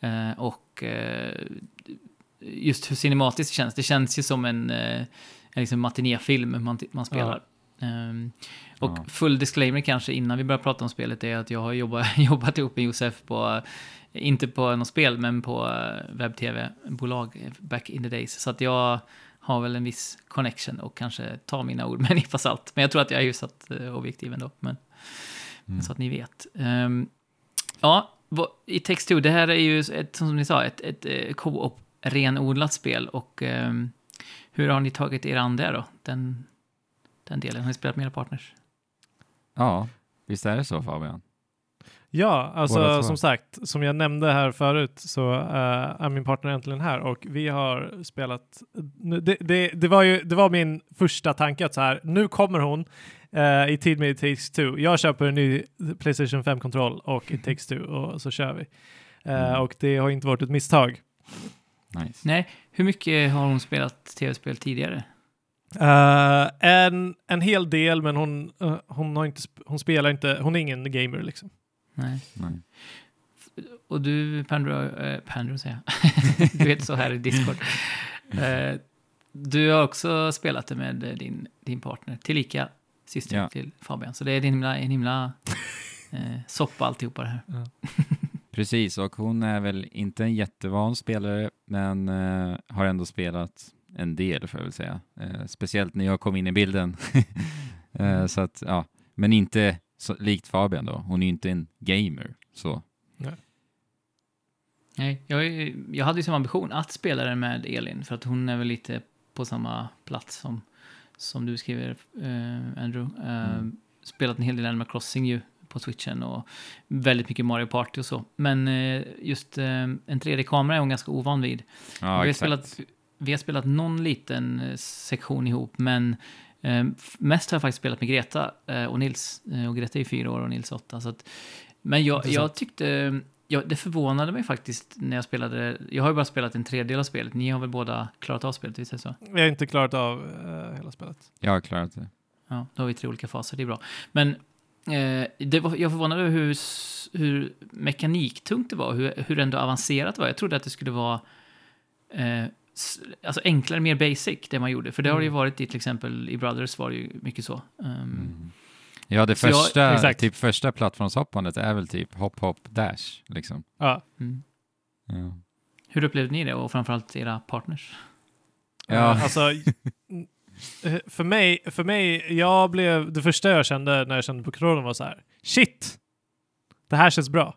A: Eh, och eh, just hur cinematiskt det känns. Det känns ju som en, eh, en liksom matinéfilm man, man spelar. Ehm, och
B: Ja.
A: full disclaimer kanske innan vi börjar prata om spelet är att jag har jobbat, jobbat ihop med Josef på, inte på något spel, men på eh, webb-tv-bolag back in the days. Så att jag har väl en viss connection och kanske tar mina ord med en nypa salt. Men jag tror att jag är hyfsat eh, objektiv ändå, men
B: Mm.
A: så att ni vet. Ehm, ja, i Text2, det här är ju ett, som ni sa, ett, ett eh, co-op renodlat spel och ehm, hur har ni tagit er an det då? Den, den delen, har ni spelat med era partners?
B: Ja, visst är det så Fabian?
C: Ja, alltså som sagt, som jag nämnde här förut så eh, är min partner äntligen här och vi har spelat, nu- det, det, det, var ju, det var min första tanke att så här, nu kommer hon eh, i tid med It Takes Two. Jag köper en ny Playstation 5-kontroll och It Takes Two och så kör vi. Eh,
B: Mm.
C: Och det har inte varit ett misstag.
B: Nice.
A: Nej, hur mycket har hon spelat tv-spel tidigare?
C: Eh, en, en hel del, men hon, eh, hon, har inte, sp- hon spelar inte, hon är ingen gamer liksom.
A: Nej.
B: Nej.
A: Och du, Pandro, eh, Pandro säger jag. du vet så här i Discord. Eh, du har också spelat det med din, din partner, tillika syster
B: Ja.
A: till Fabian. Så det är en himla, en himla eh, soppa alltihopa det här.
B: Precis, och hon är väl inte en jättevan spelare, men eh, har ändå spelat en del, får jag väl säga. Eh, speciellt när jag kom in i bilden. eh, så att, ja. Men inte så, likt Fabian då. Hon är ju inte en gamer. Så.
A: Nej, jag, är- jag hade ju som ambition att spela det med Elin, för att hon är väl lite på samma plats som, som du skriver, eh, Andrew. Eh,
B: Mm.
A: Spelat en hel del Animal Crossing ju på switchen och väldigt mycket Mario Party och så. Men eh, just eh, en 3D-kamera är hon ganska ovan vid.
B: Ja,
A: vi, har
B: exakt.
A: spelat, vi har spelat någon liten eh, sektion ihop, men mest har jag faktiskt spelat med Greta eh, och Nils. Eh, och Greta är fyra år och Nils åtta. Så att, men jag, jag tyckte, ja, det förvånade mig faktiskt när jag spelade, jag har ju bara spelat en tredjedel av spelet, ni har väl båda klarat av spelet, visst är det så?
C: Vi har inte klarat av eh, hela spelet.
B: Jag har klarat det.
A: Ja, då har vi tre olika faser, det är bra. Men eh, det var, jag förvånade över hur, hur mekaniktungt det var, hur, hur ändå avancerat det var. Jag trodde att det skulle vara eh, alltså enklare, mer basic, det man gjorde. För det har det ju
C: Mm.
A: varit i till exempel i Brothers var det ju mycket så. Um,
B: Mm. Ja, det
A: jag-
B: första,
C: exakt.
B: typ första plattformshoppandet är väl typ hopp, hopp, dash, liksom.
C: Ja.
A: mm.
B: Ja.
A: Hur upplevde ni det och framförallt era partners?
B: Ja.
C: Eh, alltså, för mig, för mig, jag blev, det första jag kände när jag kände på kontrollen var så här, shit! Det här känns bra.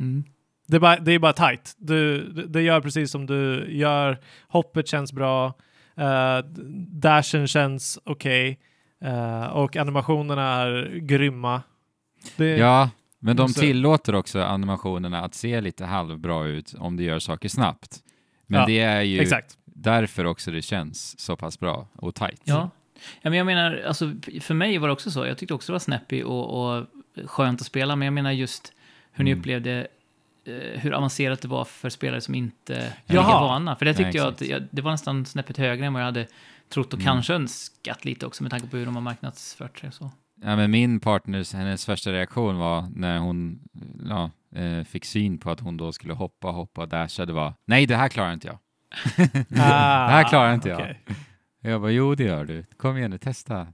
A: Mm.
C: Det är bara, det är bara tight. Du, det, gör precis som du gör. Hoppet känns bra. Uh, dashen känns okej. Eh, och animationerna är grymma. Det,
B: ja, men de
C: Så-
B: tillåter också animationerna att se lite halvbra ut om du gör saker snabbt. Men
C: Ja,
B: det är ju
C: Exakt.
B: därför också det känns så pass bra och tight.
A: Ja. ja, men jag menar, alltså, för mig var det också så. Jag tyckte också det var snappy och, och skönt att spela, men jag menar just hur ni
B: Mm.
A: upplevde hur avancerat det var för spelare som inte är
C: Jaha.
A: lika vana. För det
B: Nej,
A: tyckte jag att det var nästan snäppet högre än vad jag hade trott och
B: Mm.
A: kanske önskat lite också med tanke på hur de har marknadsfört sig och så.
B: Ja, men min partners, hennes första reaktion var när hon ja, eh, fick syn på att hon då skulle hoppa, hoppa och dasha. Det var nej, det här klarar inte jag.
C: Ah,
B: det här klarar inte jag. Och jag bara, jo det gör du. Kom igen nu, testa.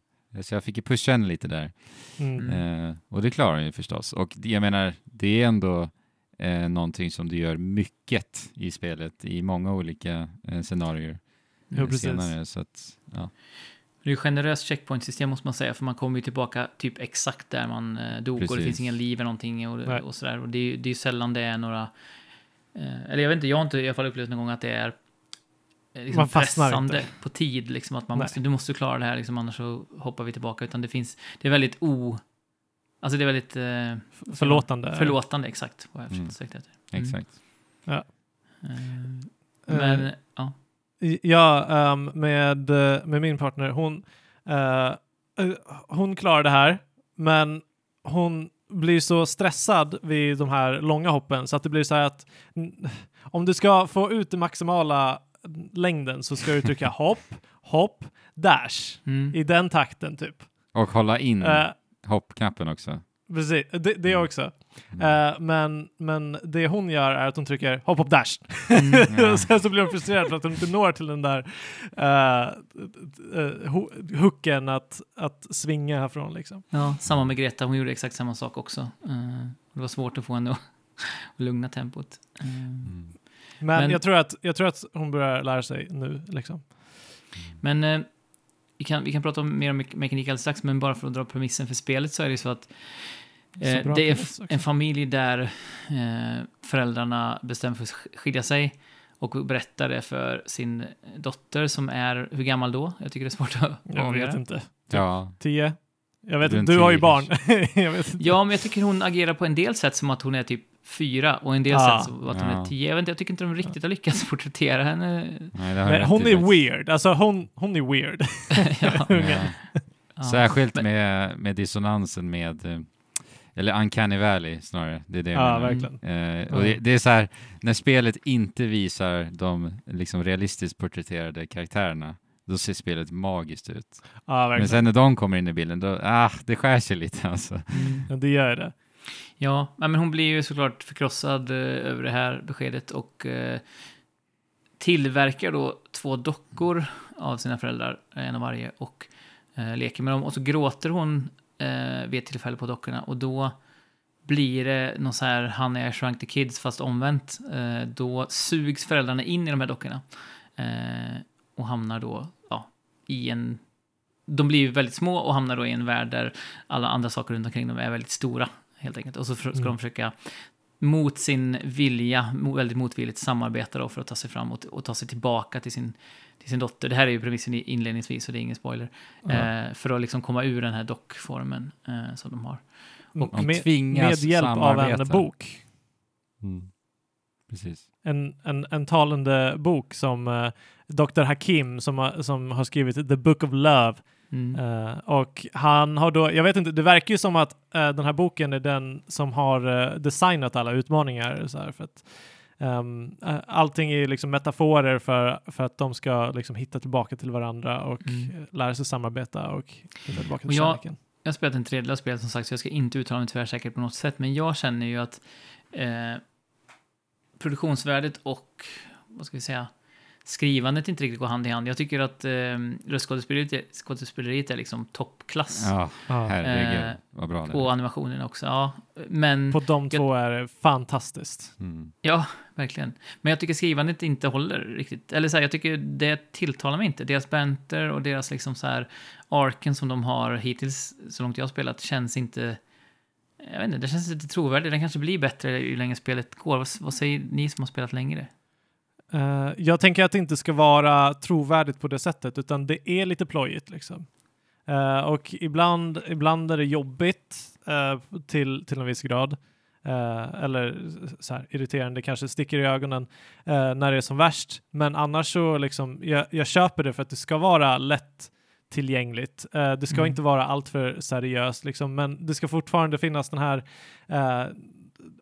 B: Så jag fick ju pusha henne lite där.
C: Mm.
B: Eh, och det klarar hon ju förstås. Och jag menar, det är ändå eh, någonting som du gör mycket i spelet i många olika eh, scenarier
C: Jo,
B: eh,
C: precis.
B: senare. Så att, ja.
A: Det är ju generöst checkpoint-system måste man säga, för man kommer ju tillbaka typ exakt där man eh, dog och det
B: Precis.
A: finns inga liv eller någonting
C: Nej.
A: och, och sådär. Och det är ju det är ju sällan det är några... Eh, eller jag vet inte, jag har inte i alla fall upplevt någon gång att det är eh, liksom
C: Man fastnar
A: pressande
C: inte.
A: på tid, liksom att man måste, du måste klara det här, liksom, annars så hoppar vi tillbaka. Utan det finns, det är väldigt o... Alltså det är väldigt... Eh,
C: Förlåtande.
A: förlåtande, exakt, vad jag
B: Mm.
A: försökte sträcka efter. Mm.
B: Exakt.
A: Eh, men, ja.
C: Ja, ehm, med, eh, med min partner, hon, eh, hon klarar det här, men hon blir så stressad vid de här långa hoppen så att det blir så här att om du ska få ut den maximala längden så ska du trycka hopp, hopp, dash
A: Mm.
C: i den takten typ.
B: Och hålla in
C: Eh,
B: hoppknappen också.
C: precis, det, det också.
B: Mm.
C: Eh, men, men det hon gör är att hon trycker hopp, hopp, dash.
B: Ja.
C: och sen så blir hon frustrerad för att hon inte når till den där uh, uh, hooken att, att svinga härifrån liksom.
A: Ja, samma med Greta, hon gjorde exakt samma sak också. Eh, det var svårt att få henne att, lugna tempot.
B: Mm.
C: Men,
A: Men-
C: jag, tror att, jag tror att hon börjar lära sig nu liksom.
A: Men vi, kan, vi kan prata om mer om me- mekanik alldeles strax, men bara för att dra premissen för spelet så är det så att eh, det är en familj där eh, föräldrarna bestämmer för att sk- skilja sig och berättar det för sin dotter som är, hur gammal då? Jag tycker det är svårt att
C: Jag vet
A: avgöra.
C: inte.
B: Ja,
C: Tio? Jag vet inte, du har ju barn. jag vet inte.
A: Ja, men jag tycker hon agerar på en del sätt som att hon är typ fyra och en del
C: Ah,
A: sätt som att hon
B: ja.
A: är tio. Jag, vet inte, jag tycker inte de riktigt har lyckats porträttera henne.
B: nej, det har du
C: Men hon är weird. Alltså hon, hon är weird.
A: ja, ja.
B: Särskilt
A: Men-
B: med, med dissonansen med, eh, eller Uncanny Valley snarare, det är det jag
C: Ja,
B: menar.
C: verkligen.
B: Eh, och det, det är så här, när spelet inte visar de liksom realistiskt porträtterade karaktärerna, då ser spelet magiskt ut.
C: Ja,
B: Men sen när de kommer in i bilden, då, ah, det skär sig lite alltså.
A: Mm.
C: Ja, det gör det.
A: Ja, men hon blir ju såklart förkrossad eh, över det här beskedet och eh, tillverkar då två dockor av sina föräldrar, en av varje, och eh, leker med dem. Och så gråter hon eh, vid ett tillfälle på dockorna och då blir det någon så här Han är Shrunk the Kids fast omvänt. Eh, då sugs föräldrarna in i de här dockorna eh, och hamnar då i en... De blir ju väldigt små och hamnar då i en värld där alla andra saker runt omkring dem är väldigt stora, helt enkelt. Och så ska
C: Mm.
A: de försöka mot sin vilja, väldigt motvilligt samarbeta då för att ta sig framåt och ta sig tillbaka till sin, till sin dotter. Det här är ju premissen inledningsvis, så det är ingen spoiler.
C: Ja.
A: Eh, för att liksom komma ur den här dockformen eh, som de har.
C: Och
B: de
C: med,
B: tvingas
C: med hjälp av en
B: samarbeta.
C: bok.
B: Precis.
C: En, en, en talande bok som uh, Dr. Hakim som, har- som har skrivit The Book of Love.
A: Mm.
C: Eh, och han har då, jag vet inte, det verkar ju som att eh, den här boken är den som har eh, designat alla utmaningar. Så här, för att, eh, allting är liksom metaforer för, för att de ska liksom hitta tillbaka till varandra och
A: Mm.
C: lära sig samarbeta och hitta tillbaka till
A: Och jag-
C: kärleken.
A: Jag har spelat en tredjedel av spelet som sagt, så jag ska inte uttala mig tvärsäkert på något sätt, men jag känner ju att eh, produktionsvärdet och, vad ska vi säga, skrivandet inte riktigt går hand i hand. Jag tycker att eh, röstskådespeleriet är- skådespeleriet är liksom toppklass.
B: Ja, herregud
A: Eh,
B: vad bra det.
A: Och animationen också, ja. Men,
C: På de två är det fantastiskt.
B: Mm.
A: ja, verkligen. Men jag tycker skrivandet inte håller riktigt. Eller så här, jag tycker det tilltalar mig inte. Deras banter och deras liksom så här arken som de har hittills, så långt jag har spelat, känns inte... Jag vet inte, det känns lite trovärdigt. Den kanske blir bättre ju längre spelet går. Vad, vad säger ni som har spelat längre?
C: Eh, jag tänker att det inte ska vara trovärdigt på det sättet, utan det är lite plojigt liksom. Eh, och ibland, ibland är det jobbigt eh, till, till en viss grad. Eller så här, irriterande, kanske sticker i ögonen när det är som värst. Men annars så liksom, jag, jag köper det för att det ska vara lätt tillgängligt. Det ska
A: Mm.
C: inte vara alltför seriöst, liksom, men det ska fortfarande finnas den här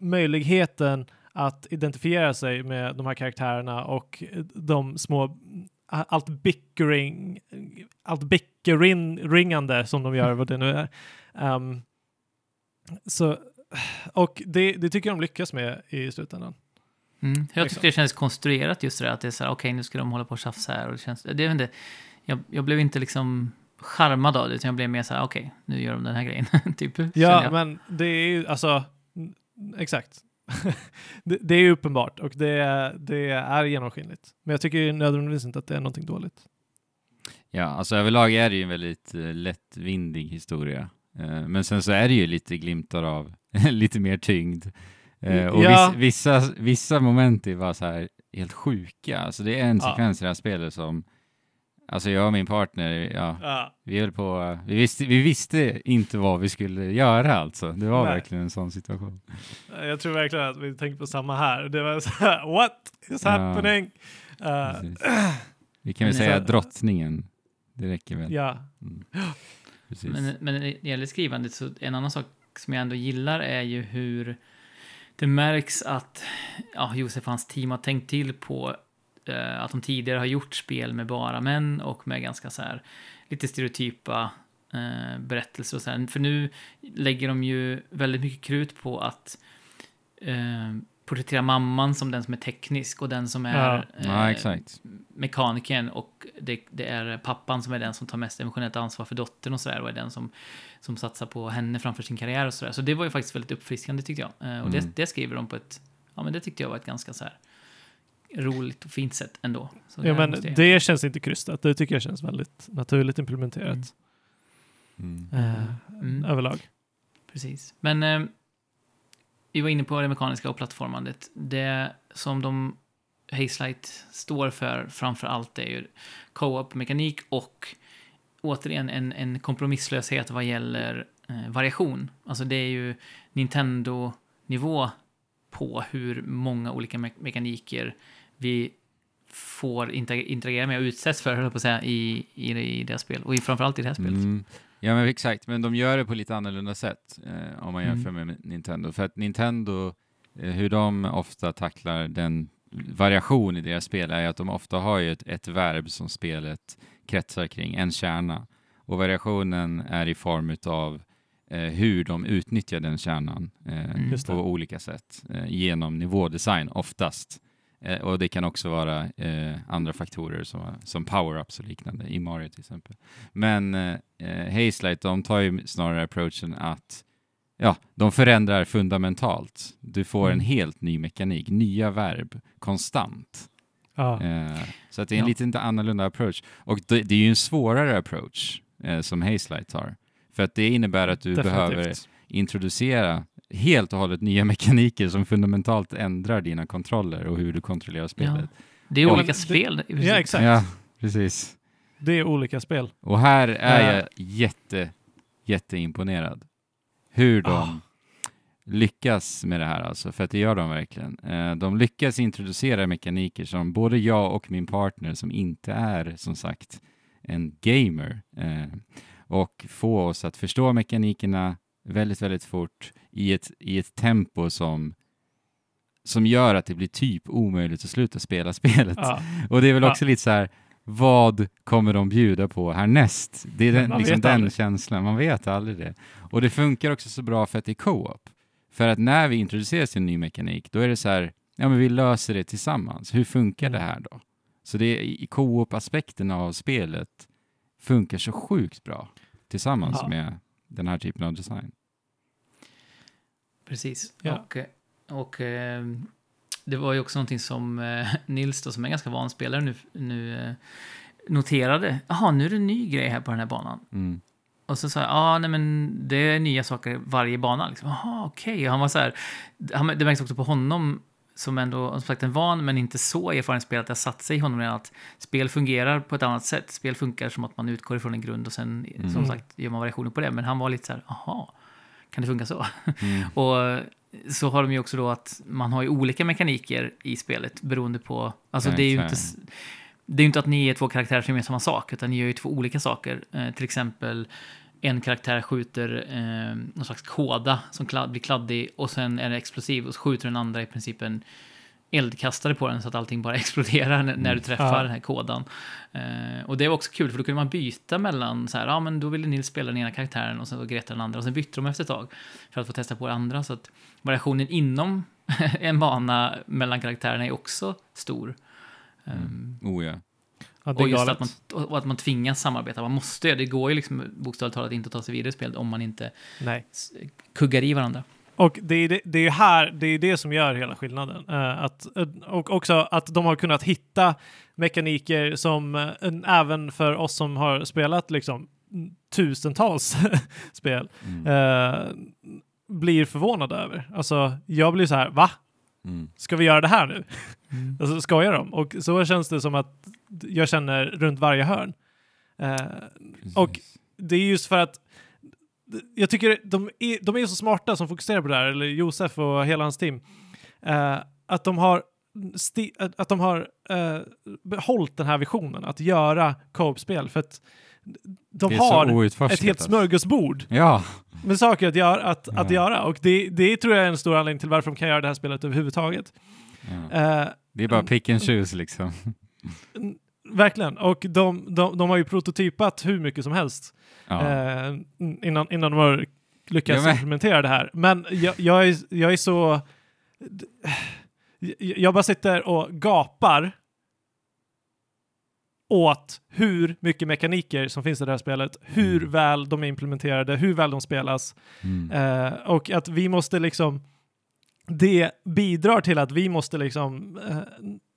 C: möjligheten att identifiera sig med de här karaktärerna och de små allt bickering, allt bickering-ringande som de gör, vad det nu är. Ehm, så, och det, det tycker jag de lyckas med i slutändan.
A: Mm. Jag
C: Liksom.
A: tycker det känns konstruerat just det där, att det är så här, okej, nu ska de hålla på och tjafsa här och det känns, det är inte, jag, jag blev inte liksom charmad av det, utan jag blev mer så här, okej, nu gör de den här grejen. typ.
C: Ja, men det är ju alltså, exakt. det, det är uppenbart och det, är- det är genomskinligt. Men jag tycker ju nödvändigtvis inte att det är någonting dåligt.
B: Ja, alltså överlag är det ju en väldigt eh, lättvindig historia. Eh, men sen så är det ju lite glimtar av lite mer tyngd. Eh, och
C: Ja.
B: viss, vissa, vissa moment är bara så här helt sjuka. Alltså det är en
C: Ja.
B: sekvens i det här spelet som, alltså jag och min partner, ja,
C: Ja.
B: vi höll på, vi visste, vi visste inte vad vi skulle göra alltså. Det var
C: Nej.
B: verkligen en sån situation.
C: Jag tror verkligen att vi tänkte på samma här. Det var så här, what is
B: Ja.
C: happening? Uh.
B: Vi kan väl säga
C: så-
B: drottningen. Det räcker väl.
C: ja.
B: Mm. Precis.
A: Men, men när det gäller skrivandet, så en annan sak som jag ändå gillar är ju hur det märks att ja, Josef och hans team har tänkt till på eh, att de tidigare har gjort spel med bara män och med ganska så här lite stereotypa eh, berättelser och så här. För nu lägger de ju väldigt mycket krut på att eh, porträttera mamman som den som är teknisk och den som är
C: Ja.
B: Ja,
A: eh,
B: exakt.
A: mekanikern och det, det är pappan som är den som tar mest emotionellt ansvar för dottern och sådär och är den som, som satsar på henne framför sin karriär och sådär. Så det var ju faktiskt väldigt uppfriskande tyckte jag. Eh, och
B: Mm.
A: det, det skriver de på ett, ja men det tyckte jag var ett ganska så här roligt och fint sätt ändå. Så
C: ja, men
A: måste jag-
C: det känns inte krystat. Det tycker jag känns väldigt naturligt implementerat
B: Mm.
A: Mm.
C: överlag.
A: Precis. Men eh, vi var inne på det mekaniska och plattformandet. Det som de Hazelight står för framför allt är ju co-op-mekanik och återigen en, en kompromisslöshet vad gäller eh, variation. Alltså det är ju Nintendo-nivå på hur många olika me- mekaniker vi får inter- interagera med och utsätts för, höll på att säga, i, i, det- i deras spel. Och i, framförallt i det här spelet.
B: Mm. Ja men exakt, men de gör det på lite annorlunda sätt eh, om man
A: Mm.
B: jämför med Nintendo. För att Nintendo, eh, hur de ofta tacklar den variation i deras spel är att de ofta har ju ett, ett verb som spelet kretsar kring, en kärna. Och variationen är i form av eh, hur de utnyttjar den kärnan eh,
A: Mm.
B: På olika sätt eh, genom nivådesign oftast. Eh, och det kan också vara eh, andra faktorer som, som power-ups och liknande i Mario till exempel. Men eh, eh, Hazelight, de tar ju snarare approachen att ja, de förändrar fundamentalt. Du får en
C: Mm.
B: helt ny mekanik, nya verb, konstant.
C: Ja.
B: Eh, så att det är en
A: Ja.
B: lite annorlunda approach. Och det, det är ju en svårare approach eh, som Hazelight tar. För att det innebär att du behöver
C: Definitivt.
B: introducera helt och hållet nya mekaniker som fundamentalt ändrar dina kontroller och hur du kontrollerar spelet.
A: Det är
B: Ja,
A: olika
C: det-
A: spel. princip.
C: Ja, exakt.
B: Ja, precis.
C: Det är olika spel.
B: Och här är
C: Ja.
B: jag jätte, jätteimponerad. Hur de
C: Ah.
B: lyckas med det här alltså, för att det gör de verkligen. Eh, De lyckas introducera mekaniker som både jag och min partner som inte är som sagt en gamer eh, och få oss att förstå mekanikerna väldigt, väldigt fort i ett, i ett tempo som som gör att det blir typ omöjligt att sluta spela spelet.
C: Ja.
B: Och det är väl
C: Ja.
B: också lite så här, vad kommer de bjuda på härnäst? Det är den, liksom den
C: aldrig.
B: känslan, man vet aldrig det. Och det funkar också så bra för att det är co-op. För att när vi introduceras till en ny mekanik, då är det så här, ja men vi löser det tillsammans. Hur funkar
C: Mm.
B: det här då? Så det är, i co-op-aspekten av spelet funkar så sjukt bra tillsammans
C: Ja.
B: med den här typen av design.
A: Precis.
C: Ja.
A: Och, eh, och eh, det var ju också någonting som eh, Nils, då, som är ganska van spelare nu, nu noterade. Jaha, nu är det en ny grej här på den här banan.
B: Mm.
A: Och så sa jag, ja, ah, nej men det är nya saker varje bana. Liksom. Jaha, okej. Och Han var så här, han, det märks också på honom som ändå, som sagt, en van men inte så erfaren spelare att det har satt sig i honom redan att spel fungerar på ett annat sätt. Spel funkar som att man utgår ifrån en grund och sen, som
C: Mm.
A: sagt, gör man variationer på det. Men han var lite så här, jaha, kan det funka så?
B: Mm.
A: Och så har de ju också då att man har ju olika mekaniker i spelet beroende på... Alltså det är ju inte... Det är ju inte att ni är två karaktärer som gör samma sak, utan ni gör ju två olika saker. Eh, till exempel en karaktär skjuter eh, någon slags kåda som kladd, blir kladdig och sen är det explosiv och så skjuter den andra i princip en eldkastare på den så att allting bara exploderar när, när du träffar
C: Ja.
A: den här kodan. Eh, och det var också kul för då kunde man byta mellan så här, ja men då ville Nils spela den ena karaktären och sen så Greta den andra och sen bytte de efter ett tag för att få testa på det andra så att variationen inom en bana mellan karaktärerna är också stor. Um,
B: Oh ja.
C: Ja, det är
A: Och just att man, och att man tvingas samarbeta. Man måste göra det. Går ju liksom bokstavligt talat inte att ta sig vidare i spelet om man inte
C: Nej.
A: kuggar i varandra.
C: Och det är det, det är ju här, det är det som gör hela skillnaden. Eh, att, eh, och också att de har kunnat hitta mekaniker som en- även för oss som har spelat liksom tusentals spel
B: Mm.
C: eh, blir förvånade över. Alltså, jag blir så här, va?
B: Mm.
C: Ska vi göra det här nu? Alltså, skojar de? Och så känns det som att jag känner runt varje hörn. Och- det är just för att jag tycker de är, de är så smarta som fokuserar på det här, eller Josef och hela hans team, eh, att de har, sti, att att de har eh, behållit den här visionen att göra co-op-spel för att de har ett helt
B: alltså.
C: smörgåsbord
B: Ja,
C: med saker att göra, att, att
B: Ja.
C: göra och det, det tror jag är en stor anledning till varför de kan göra det här spelet överhuvudtaget.
B: ja.
C: Eh,
B: det är bara pick and choose liksom.
C: verkligen, och de, de, de har ju prototypat hur mycket som helst
B: Ja.
C: eh, innan, innan de har lyckats
B: Ja, men-
C: implementera det här. Men jag, jag, är, jag är så... Jag, bara sitter och gapar åt hur mycket mekaniker som finns i det här spelet, hur
B: Mm.
C: väl de är implementerade, hur väl de spelas
B: Mm.
C: eh, och att vi måste liksom det bidrar till att vi måste liksom eh,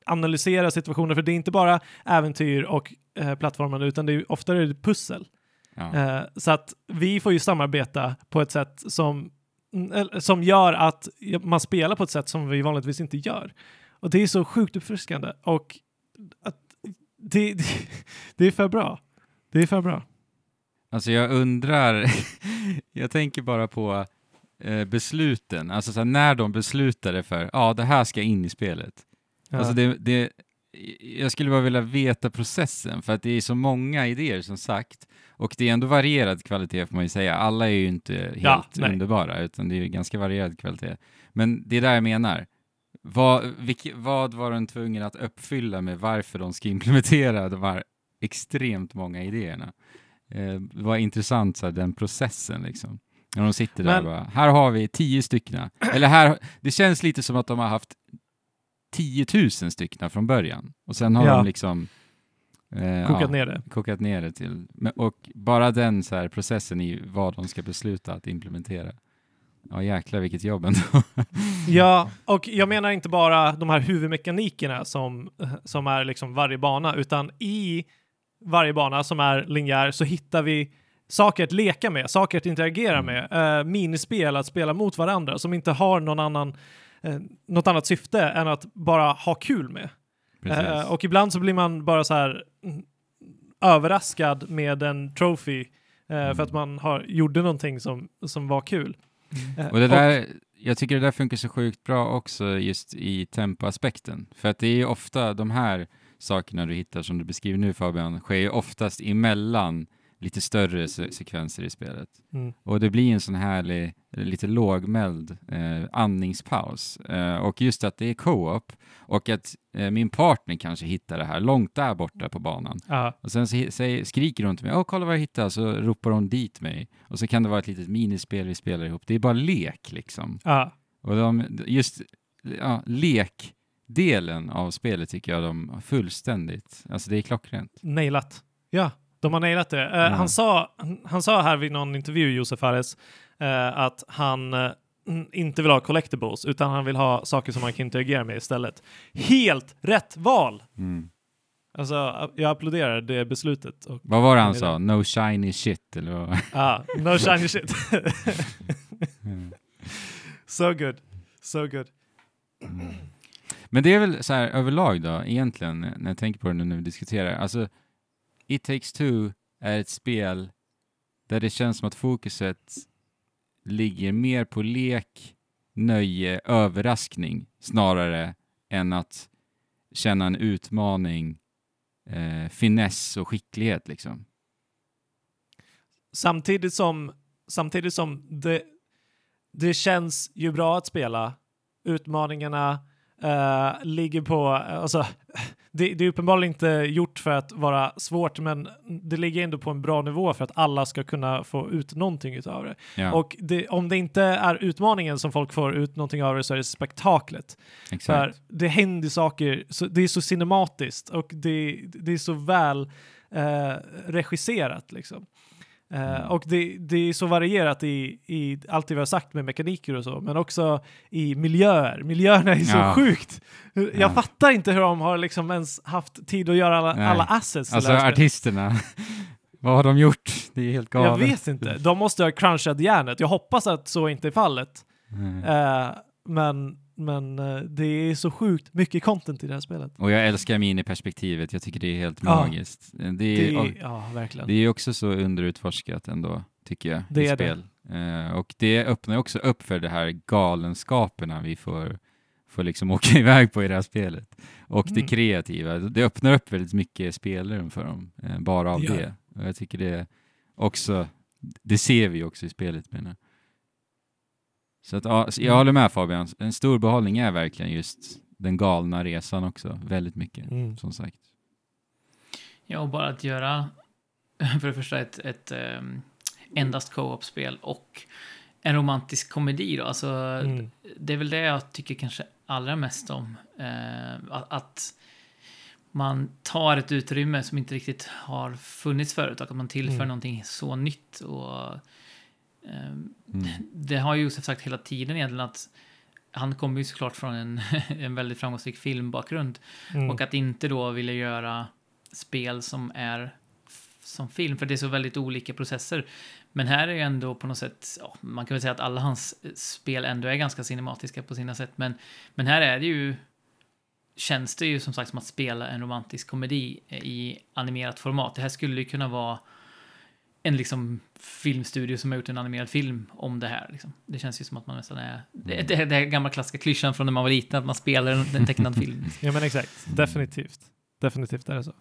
C: analysera situationer för det är inte bara äventyr och eh, plattformar utan det är ofta är det pussel.
B: Ja.
C: Eh, så att vi får ju samarbeta på ett sätt som, som gör att man spelar på ett sätt som vi vanligtvis inte gör. Och det är så sjukt uppfriskande och att det, det, det är för bra. Det är för bra.
B: Alltså jag undrar, jag tänker bara på eh, besluten, alltså när de beslutade för, ja det här ska in i spelet.
C: Ja.
B: Alltså det, det, jag skulle bara vilja veta processen, för att det är så många idéer som sagt, och det är ändå varierad kvalitet får man ju säga. Alla är ju inte helt
C: Ja,
B: underbara, utan det är ju ganska varierad kvalitet. Men det är där jag menar. Vad, vilk, vad var de tvungna att uppfylla med varför de ska implementera de här extremt många idéerna? Eh, var intressant, så här, den processen liksom. När de sitter där
C: Men-
B: bara, här har vi tio stycken. Eller här, det känns lite som att de har haft 10 000 stycken från början. Och sen har
C: Ja.
B: de liksom eh,
C: Kokat
B: ja,
C: ner det.
B: kokat ner det till, och bara den så här, processen i vad de ska besluta att implementera. Ja jäklar vilket jobb ändå.
C: Ja, och jag menar inte bara de här huvudmekanikerna som, som är liksom varje bana, utan i varje bana som är linjär så hittar vi saker att leka med, saker att interagera
B: Mm.
C: med, eh, minispel att spela mot varandra som inte har någon annan, eh, något annat syfte än att bara ha kul med. Eh, och ibland så blir man bara så här mm, överraskad med en trophy eh,
B: Mm.
C: för att man har, gjorde någonting som, som var kul. Eh,
B: Och det där, jag tycker det där funkar så sjukt bra också just i tempoaspekten. För att det är ju ofta de här sakerna du hittar som du beskriver nu Fabian, sker ju oftast emellan lite större se- sekvenser i spelet.
C: Mm.
B: Och det blir en sån härlig, lite lågmäld eh, andningspaus. Eh, och just att det är co-op och att eh, min partner kanske hittar det här långt där borta på banan.
C: Ja,
B: Och sen så, säger, skriker hon till mig, åh kolla vad jag hittade, så ropar hon dit mig. Och så kan det vara ett litet minispel vi spelar ihop. Det är bara lek liksom.
C: ja.
B: Och de, just ja, lekdelen av spelet tycker jag de fullständigt, alltså det är klockrent.
C: Nailat. Ja, de har nailat det. Eh,
B: Ja.
C: han, sa, han sa här vid någon intervju, Josef Fares, eh, att han mm, inte vill ha collectibles, utan han vill ha saker som man kan interagera med istället. Helt rätt val!
B: Mm.
C: Alltså, jag applåderar det beslutet. Och,
B: Vad var det han sa? No shiny shit eller vad?
C: ah, no shiny shit.
B: Mm.
C: so good. So good.
B: Men det är väl så här överlag då, egentligen, när jag tänker på det nu när vi diskuterar. Alltså, It takes two är ett spel där det känns som att fokuset ligger mer på lek, nöje, överraskning snarare än att känna en utmaning, eh, finess och skicklighet liksom.
C: Samtidigt som, samtidigt som det, det känns ju bra att spela. Utmaningarna eh, ligger på, alltså, det, det är uppenbarligen inte gjort för att vara svårt, men det ligger ändå på en bra nivå för att alla ska kunna få ut någonting utav det.
B: Ja,
C: Och det, om det inte är utmaningen som folk får ut någonting av det så är det spektaklet. För
B: exakt.
C: det händer saker, så, det är så cinematiskt och det, det är så väl eh, regisserat liksom. Eh,
B: Mm.
C: och det, det är så varierat i, i allt det vi har sagt med mekaniker och så, men också i miljöer. Miljöerna är så
B: Ja.
C: sjukt. Jag
B: Ja.
C: fattar inte hur de har liksom ens haft tid att göra alla,
B: Nej.
C: alla assets.
B: Alltså artisterna, vad har de gjort? Det är helt galet.
C: Jag vet inte. De måste ha crunchat järnet. Jag hoppas att så inte är fallet.
B: Mm.
C: Eh, men men eh, det är så sjukt mycket content i det här spelet.
B: Och jag älskar miniperspektivet, jag tycker det är helt
C: Ja.
B: magiskt. Det
C: Det
B: är,
C: är, ja, verkligen.
B: det är också så underutforskat ändå, tycker jag,
C: Det
B: i
C: är det.
B: spel. Eh, och det öppnar också upp för det här galenskaperna vi får, får liksom åka iväg på i det här spelet. Och det
C: Mm.
B: kreativa, det öppnar upp väldigt mycket spelrum för dem, eh, bara av
C: Det gör
B: det. Och jag tycker det också, det ser vi också i spelet menar. Så att, ja, så jag håller med Fabian, en stor behållning är verkligen just den galna resan också, väldigt mycket,
C: Mm.
B: som sagt.
A: Ja, och bara att göra för det första ett, ett um, endast co-op-spel och en romantisk komedi då. Alltså,
C: Mm.
A: det är väl det jag tycker kanske allra mest om. Eh, att, att man tar ett utrymme som inte riktigt har funnits förut och att man tillför
C: Mm.
A: någonting så nytt. Och,
B: Mm.
A: det har ju Josef sagt hela tiden egentligen att han kommer ju såklart från en, en väldigt framgångsrik filmbakgrund.
C: Mm.
A: Och att inte då vilja göra spel som är som film, för det är så väldigt olika processer. Men här är ju ändå på något sätt, ja, man kan väl säga att alla hans eh, spel ändå är ganska cinematiska på sina sätt, men, men här är det ju, känns det ju som sagt som att spela en romantisk komedi i animerat format. Det här skulle ju kunna vara en liksom filmstudio som har gjort en animerad film om det här. Liksom. Det känns ju som att man nästan är... Det, det, det är gamla klassiska klyschan från när man var liten, att man spelar en, en tecknad film.
C: Ja men exakt, definitivt. Definitivt är det så.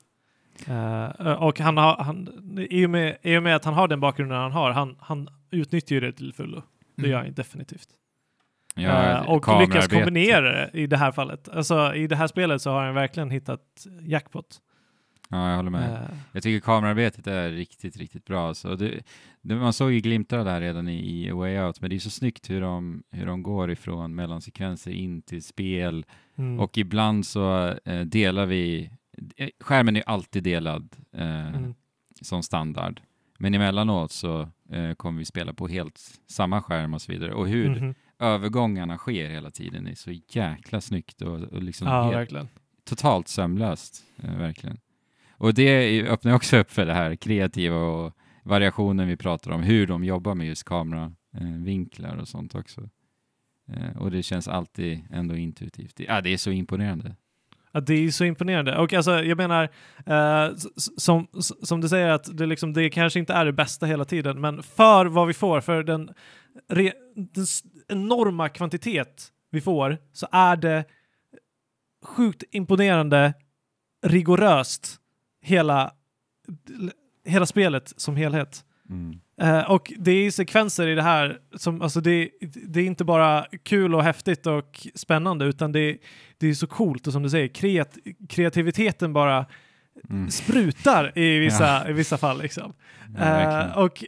C: Eh, och han har, han, i, och med, i och med att han har den bakgrunden han har, han, han utnyttjar ju det till fullo. Det gör han ju definitivt.
B: Ja,
C: Eh, och lyckas kombinera det i det här fallet. Alltså i det här spelet så har han verkligen hittat jackpot.
B: Ja, jag håller med.
C: Eh,
B: Jag tycker kamerarbetet är riktigt, riktigt bra. Alltså det, det, man såg ju glimtar av det här redan i, i A Way Out, men det är så snyggt hur de, hur de går ifrån mellansekvenser in till spel.
C: mm,
B: Och ibland så eh, delar vi, eh, skärmen är alltid delad eh,
C: mm,
B: som standard. Men emellanåt så eh, kommer vi spela på helt samma skärm och så vidare. Och hur
C: mhm.
B: övergångarna sker hela tiden är så jäkla snyggt och, och liksom
C: Ja,
B: helt totalt sömlöst, eh, verkligen. Och det öppnar också upp för det här kreativa och variationen vi pratar om, hur de jobbar med just kameravinklar och sånt också. Eh, och det känns alltid ändå intuitivt. Det, ja, det är så imponerande.
C: Ja, det är så imponerande. Och alltså, jag menar, eh, som, som du säger att det, liksom, det kanske inte är det bästa hela tiden, men för vad vi får, för den, re, den enorma kvantitet vi får, så är det sjukt imponerande, rigoröst, hela, hela spelet som helhet.
B: Mm.
C: Eh, och det är sekvenser i det här som, alltså det, det är inte bara kul och häftigt och spännande utan det, det är så coolt och som du säger, kreat, kreativiteten bara
B: Mm.
C: sprutar i vissa, i vissa fall. Liksom.
B: Ja.
C: Eh, och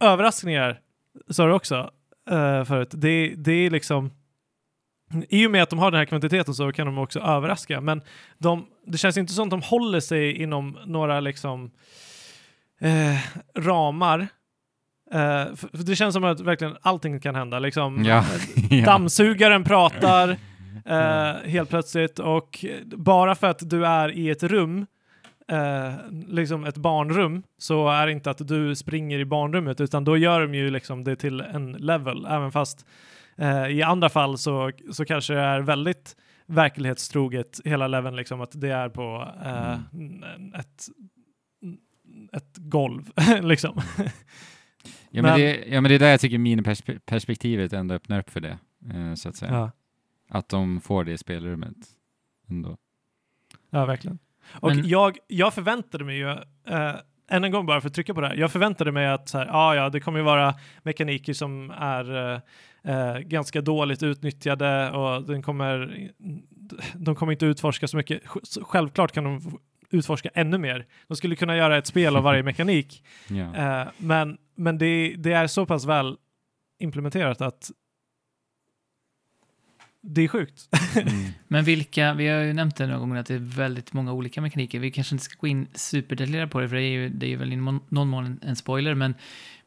C: överraskningar sa du också uh, förut. Det, det är liksom i och med att de har den här kvantiteten så kan de också överraska. Men de, det känns inte som att de håller sig inom några liksom eh, ramar. Eh, det känns som att verkligen allting kan hända. Liksom,
B: Ja. ja.
C: Dammsugaren pratar eh, helt plötsligt och bara för att du är i ett rum, eh, liksom ett barnrum, så är det inte att du springer i barnrummet utan då gör de ju liksom det till en level, även fast eh, i andra fall så, så kanske det är väldigt verklighetstroget hela leveln, liksom att det är på eh, n- ett, ett golv liksom.
B: Ja, men
C: Men-
B: det, ja, men det är där jag tycker miniperspektivet ändå öppnar upp för det, eh, så att säga.
C: ja.
B: Att de får det spelrummet ändå.
C: Ja, verkligen. Och
A: Men-
C: jag, jag förväntade mig ju, eh, än en gång bara för att trycka på det här, jag förväntade mig att så här, ah, ja, det kommer ju vara mekaniker som är eh, ganska dåligt utnyttjade och den kommer, de kommer inte utforska så mycket. Självklart kan de utforska ännu mer. De skulle kunna göra ett spel av varje mekanik.
B: Ja.
C: Eh, men men det, det är så pass väl implementerat att det är sjukt.
B: Mm.
A: Men vilka, vi har ju nämnt det några gånger att det är väldigt många olika mekaniker. Vi kanske inte ska gå in superdetaljerat på det, för det är ju, det är ju väl i någon mån en, en spoiler, men,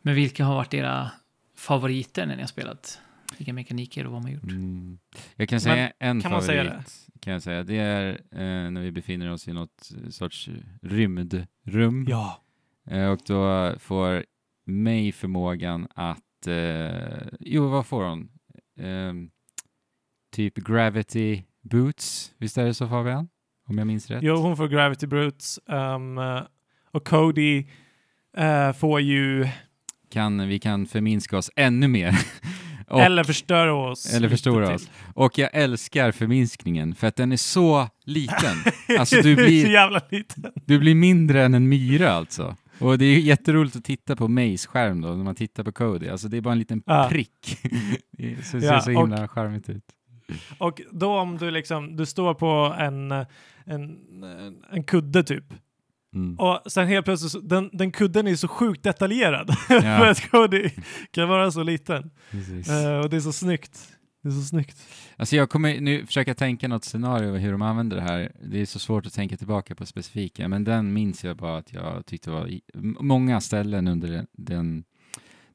A: men vilka har varit era favoriter när ni har spelat? Vilka mekaniker och vad man gjort?
B: Mm. Jag kan säga en
C: kan man
B: favorit.
C: säga
B: Kan jag säga. Det är eh, när vi befinner oss i något sorts rymdrum.
C: Ja.
B: Eh, och då får mig förmågan att... Eh, jo, vad får hon? Ehm, typ gravity boots. Visst är det så Fabian? Om jag minns rätt?
C: Jo, hon får Gravity Brutes um, eh, och Cody eh, får ju,
B: Kan, vi kan förminska oss ännu mer. och,
C: eller förstöra oss.
B: eller
C: till.
B: oss. och jag älskar förminskningen för att den är så liten. Alltså du
C: så
B: blir,
C: jävla liten.
B: du blir mindre än en myra alltså. Och det är jätteroligt att titta på Mays skärm då, när man tittar på Cody. Alltså det är bara en liten
C: Ja.
B: prick. det ser
C: Ja,
B: så himla charmigt ut.
C: Och då om du liksom, du står på en, en, en kudde typ.
B: Mm.
C: Och sen helt plötsligt, den, den kudden är så sjukt detaljerad.
B: Ja.
C: för att Cody kan vara så liten. Eh, och det är så snyggt. Det är så snyggt.
B: Alltså jag kommer nu försöka tänka något scenario hur de använder det här. Det är så svårt att tänka tillbaka på specifika, men den minns jag bara att jag tyckte var i, många ställen under den, den,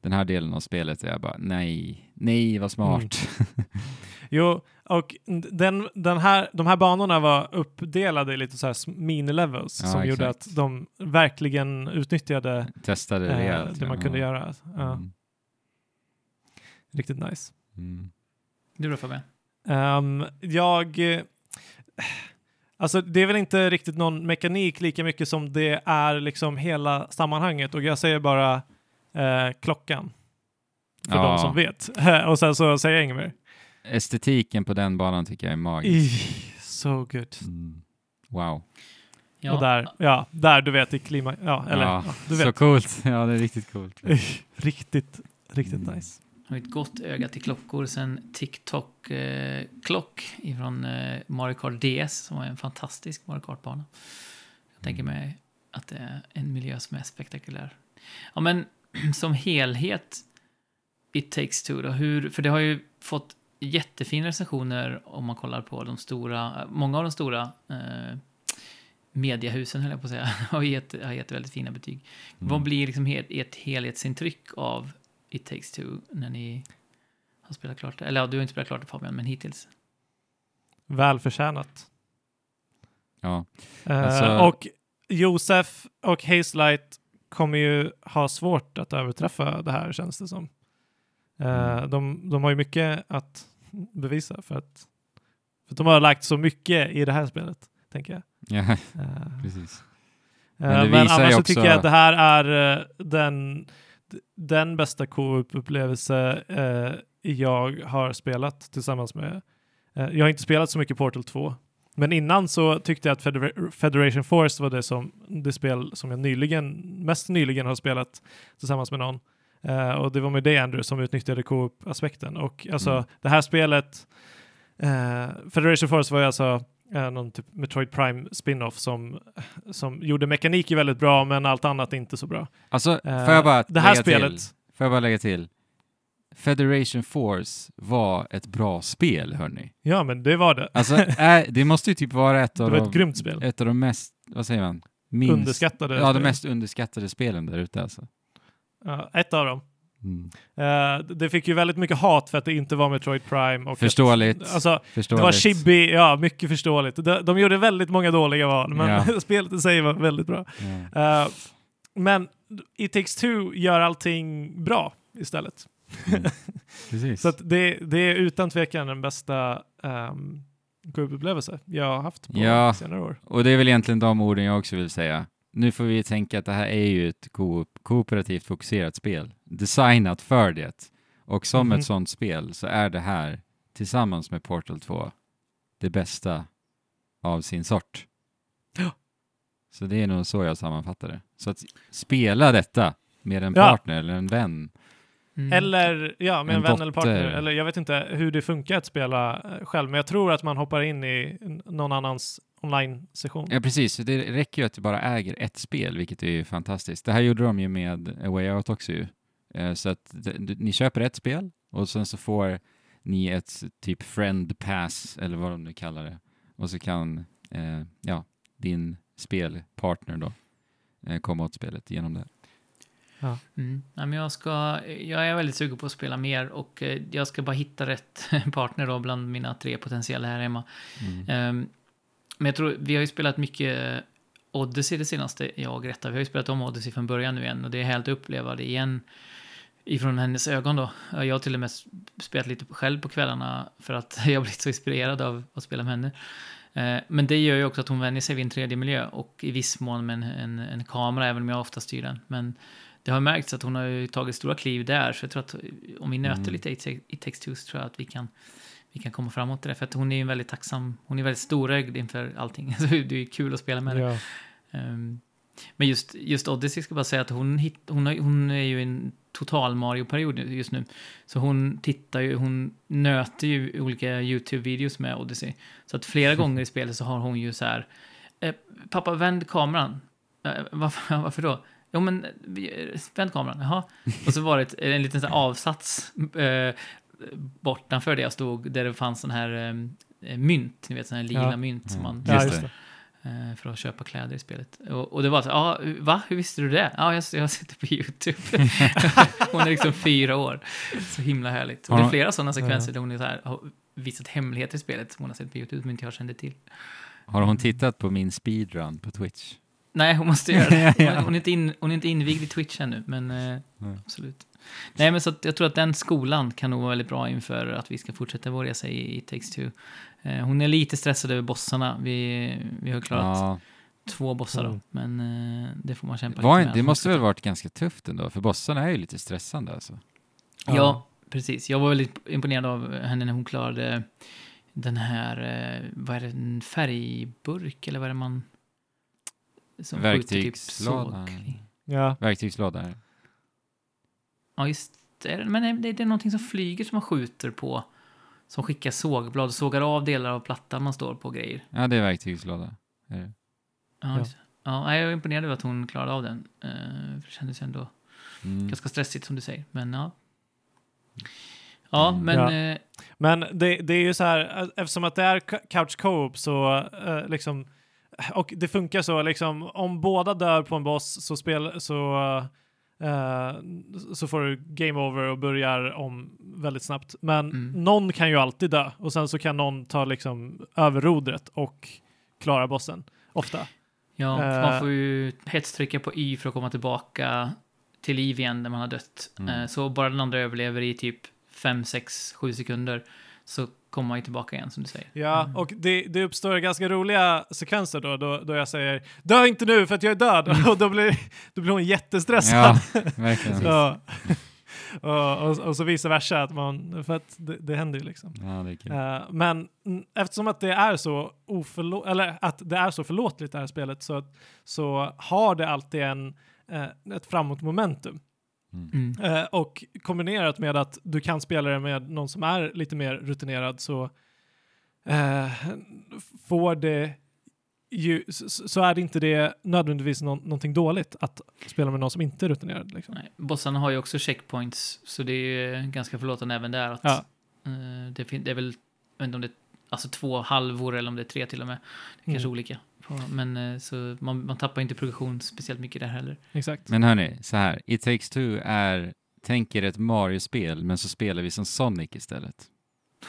B: den här delen av spelet där jag bara nej, nej vad smart.
C: Jo, och den, den här, de här banorna var uppdelade i lite så här mini-levels
B: Ja,
C: som gjorde
B: exakt.
C: att de verkligen utnyttjade
B: Testade
C: eh,
B: rejält.
C: det man
B: ja.
C: kunde göra. Ja,
B: Mm.
C: Riktigt nice.
B: Mm.
A: Du då Fabian?
C: Ehm, jag... eh, Alltså det är väl inte riktigt någon mekanik lika mycket som det är liksom hela sammanhanget och jag säger bara eh, klockan. För
B: Ja.
C: de som vet. och sen så säger jag inget mer.
B: Estetiken på den banan tycker jag är magisk.
C: So good.
B: Mm. Wow.
C: Och där, ja, där du vet i klima, ja, eller
B: ja,
C: ja, du
B: så
C: vet.
B: coolt. Ja, det är riktigt coolt.
C: riktigt, riktigt
B: Mm.
C: nice.
A: har ett gott öga till klockor sen TikTok eh, Klock ifrån eh, Mario Kart DS som var en fantastisk Mario Kart-bana. Jag tänker mig att det är en miljö som är spektakulär. Ja, men som helhet It takes two då, hur, för det har ju fått jättefina recensioner om man kollar på de stora, många av de stora eh, mediehusen höll jag på att säga, har gett, har gett väldigt fina betyg.
B: Mm.
A: Vad blir liksom he- ert helhetsintryck av It takes two när ni har spelat klart det? Eller ja, du har inte spelat klart det Fabian, men hittills.
C: Välförtjänat.
B: Ja.
C: Eh,
B: Alltså-
C: och Josef och Hazelight kommer ju ha svårt att överträffa det här känns det som. Eh,
B: Mm.
C: de, de har ju mycket att bevisa för att, för att de har lagt så mycket i det här spelet, tänker jag.
B: ja,
C: Eh,
B: precis.
C: Men,
B: Men
C: men annars så
B: också-
C: tycker jag att det här är eh, den, den bästa co-op-upplevelse eh, jag har spelat tillsammans med. Eh, jag har inte spelat så mycket Portal 2, men innan så tyckte jag att Federa- Federation Force var det, som, det spel som jag nyligen, mest nyligen har spelat tillsammans med någon. Eh, och det var med dig Andrew som utnyttjade co-op-aspekten. Och alltså
B: Mm.
C: det här spelet, eh, Federation Force var ju alltså eh, någon typ Metroid Prime spin-off som, som gjorde mekaniker väldigt bra men allt annat inte så bra.
B: Alltså, får jag bara
C: det här spelet,
B: till? Får jag bara lägga till? Federation Force var ett bra spel, hörni.
C: ja men det var det.
B: Alltså, är, det måste ju typ vara ett
C: Det
B: av,
C: var
B: de,
C: ett grymt spel.
B: ett av de mest, vad säger man? Minst,
C: Underskattade
B: Ja, de mest underskattade spelen där ute alltså.
C: Ja, ett av dem.
B: Mm.
C: Eh, det fick ju väldigt mycket hat för att det inte var Metroid Prime. Och
B: Förståeligt.
C: Att, alltså,
B: Förståeligt.
C: det var chibi, ja mycket förståeligt. De, de gjorde väldigt många dåliga val, men
B: Ja.
C: spelet i sig var väldigt bra.
B: Ja.
C: Eh, men It takes two gör allting bra istället.
B: Mm.
C: Så det, det är utan tvekan den bästa um, upplevelse jag har haft på
B: Ja.
C: senare år.
B: Och det är väl egentligen de orden jag också vill säga. Nu får vi tänka att det här är ju ett ko- kooperativt fokuserat spel. Designat för det. Och som
C: Mhm.
B: ett sånt spel så är det här tillsammans med Portal 2 det bästa av sin sort.
C: Ja.
B: Så det är nog så jag sammanfattar det. Så att spela detta med en
C: Ja.
B: partner eller en vän
A: Mm.
C: Eller ja, med en,
B: En
C: vän eller partner.
B: dotter.
C: Eller jag vet inte hur det funkar att spela eh, själv, men jag tror att man hoppar in i någon annans online-session.
B: Ja, precis. Det räcker ju att du bara äger ett spel, vilket är ju fantastiskt. Det här gjorde de ju med A Way Out också ju. Eh, Så att ni köper ett spel och sen så får ni ett typ friend pass, eller vad de nu kallar det. Och så kan eh, ja, din spelpartner då komma åt spelet genom det.
A: Mm. Nej, men jag, ska, jag är väldigt sugen på att spela mer och eh, jag ska bara hitta rätt partner då bland mina tre potentiella här hemma.
B: Mm.
A: Ehm, men jag tror, vi har ju spelat mycket Odyssey det senaste, jag och Greta. Vi har ju spelat om Odyssey från början nu igen och det är helt att uppleva det igen ifrån hennes ögon då. Jag har till och med spelat lite själv på kvällarna för att jag blivit så inspirerad av att spela med henne. Eh, Men det gör ju också att hon vänjer sig vid en 3D-miljö och i viss mån med en, en, en kamera, även om jag ofta styr den. Men det har märkts att hon har ju tagit stora kliv där, så jag tror att om vi nöter
B: Mm.
A: lite i Two så tror jag att vi kan, vi kan komma framåt det. För att hon är ju väldigt tacksam, hon är väldigt storögd inför allting. Så det är kul att spela med henne.
C: Ja.
A: Ehm, men just, just Odyssey ska jag bara säga att hon, hit, hon, har, hon är ju i en total Mario-period just nu. Så hon tittar ju, hon nöter ju olika YouTube-videos med Odyssey. Så att flera gånger i spelet så har hon ju så här, eh, pappa vänd kameran. Eh, varför, varför då? Jo men, eh, vänd kameran, jaha. Och så var det en liten så avsats eh, bortanför det jag stod, där det fanns sån här eh, mynt, ni vet sån här lila
C: Ja.
A: mynt som
B: Ja.
A: man
C: Ja,
B: det.
C: det.
A: eh, för att köpa kläder i spelet. Och, och det var så, ja, va? Hur visste du det? Ja, jag, jag sitter på YouTube. hon är liksom fyra år. Så himla härligt. Och
B: Har
A: det är flera sådana sekvenser där hon är så här, har visat hemligheter i spelet som hon har sett på YouTube som inte jag kände till.
B: Har hon tittat på min speedrun på Twitch?
A: Nej, hon måste göra det.
B: Ja.
A: Hon, hon, är, inte in, hon är inte invigd i Twitch ännu, men eh,
B: Nej.
A: absolut. Nej, men så att jag tror att den skolan kan nog vara väldigt bra inför att vi ska fortsätta vår resa i, i Takes Two. Eh, hon är lite stressad över bossarna. Vi, vi har klarat
B: Ja.
A: två bossar då,
C: Mm.
A: men eh, det får man kämpa
B: Var,
A: lite med.
B: det måste väl varit ganska tufft ändå, för bossarna är ju lite stressande alltså.
A: Ja. precis. Jag var väldigt imponerad av henne när hon klarade den här, eh, vad är det, en färgburk eller vad är det man... Som typ
B: Verktygslådan.
A: såg-
C: Ja.
B: Verktygslåda.
A: Ja, just det. Men det, det är någonting som flyger som man skjuter på. Som skickar sågblad, sågar av delar av plattan man står på och grejer.
B: Ja, det är verktygslåda. Är det?
A: Ja,
C: Ja.
A: ja. jag är imponerad över att hon klarade av den. Eh, för det kändes ändå
B: Mm.
A: ganska stressigt som du säger. Men ja. Ja,
B: Mm.
A: men...
C: Ja.
A: eh,
C: Men det, det är ju så här, eh, eftersom att det är cou- couch co-op så eh, liksom, och det funkar så liksom, om båda dör på en boss så, spel, så, eh, så får du game over och börjar om väldigt snabbt. Men
A: Mm.
C: någon kan ju alltid dö och sen så kan någon ta liksom över rodret och klara bossen, ofta.
A: Ja,
C: Eh.
A: man får ju hetstrycka på Y för att komma tillbaka till liv igen när man har dött.
B: Mm.
A: Eh, Så bara den andra överlever i typ 5, 6, 7 sekunder så kommer man ju tillbaka igen som du säger.
C: Ja,
A: Mm.
C: och det, det uppstår ganska roliga sekvenser då, då, då jag säger dö inte nu för att jag är död
A: Mm.
C: och då blir, då blir hon jättestressad.
B: Ja, verkligen.
C: Ja. och, och, och så vice versa, att man, för att det, det händer ju liksom.
B: Ja, det är kul.
C: Eh, men eftersom att det är så oförlå- eller att det är så förlåtligt det här spelet så, så har det alltid en, eh, ett framåt momentum.
B: Mm.
C: Eh, och kombinerat med att du kan spela det med någon som är lite mer rutinerad så eh, får det ju, så, så är det inte det nödvändigtvis nå- någonting dåligt att spela med någon som inte är rutinerad. Liksom.
A: Nej, bossarna har ju också checkpoints, så det är ju ganska förlåtande även där. Att,
C: Ja.
A: eh, det, det är väl, jag vet inte om det är alltså två halvor eller om det är tre till och med. Det är kanske
C: Mm.
A: olika. På- Men eh, så man, man tappar inte progression speciellt mycket där heller.
C: Exakt.
B: Men hörni, så här. It takes two är, tänk er ett Mario-spel, men så spelar vi som Sonic istället.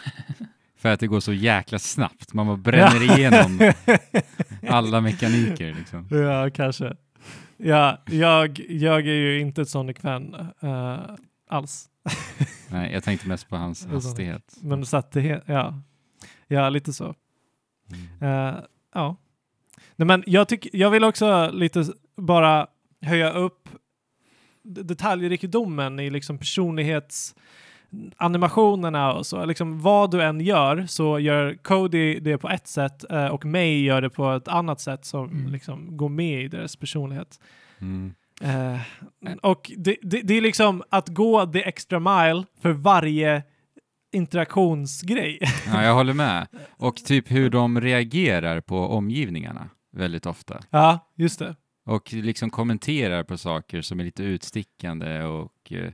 B: För att det går så jäkla snabbt. Man bara bränner igenom alla mekaniker liksom.
C: Ja, kanske. Ja, jag, jag är ju inte ett Sonic-fan eh, alls.
B: Nej, jag tänkte mest på hans hastighet.
C: Men så att det, he- ja. ja, lite så.
B: Mm.
C: Eh, ja. Nej, men jag, tyck, jag vill också lite bara höja upp detaljrikedomen i liksom personlighetsanimationerna och så. Liksom vad du än gör så gör Cody det på ett sätt eh, och May gör det på ett annat sätt som
A: Mm.
C: liksom går med i deras personlighet.
B: Mm.
C: Eh, och det, det, det är liksom att gå the extra mile för varje interaktionsgrej.
B: Ja, jag håller med. Och typ hur de reagerar på omgivningarna väldigt ofta.
C: ja, just det.
B: Och liksom kommenterar på saker som är lite utstickande och eh,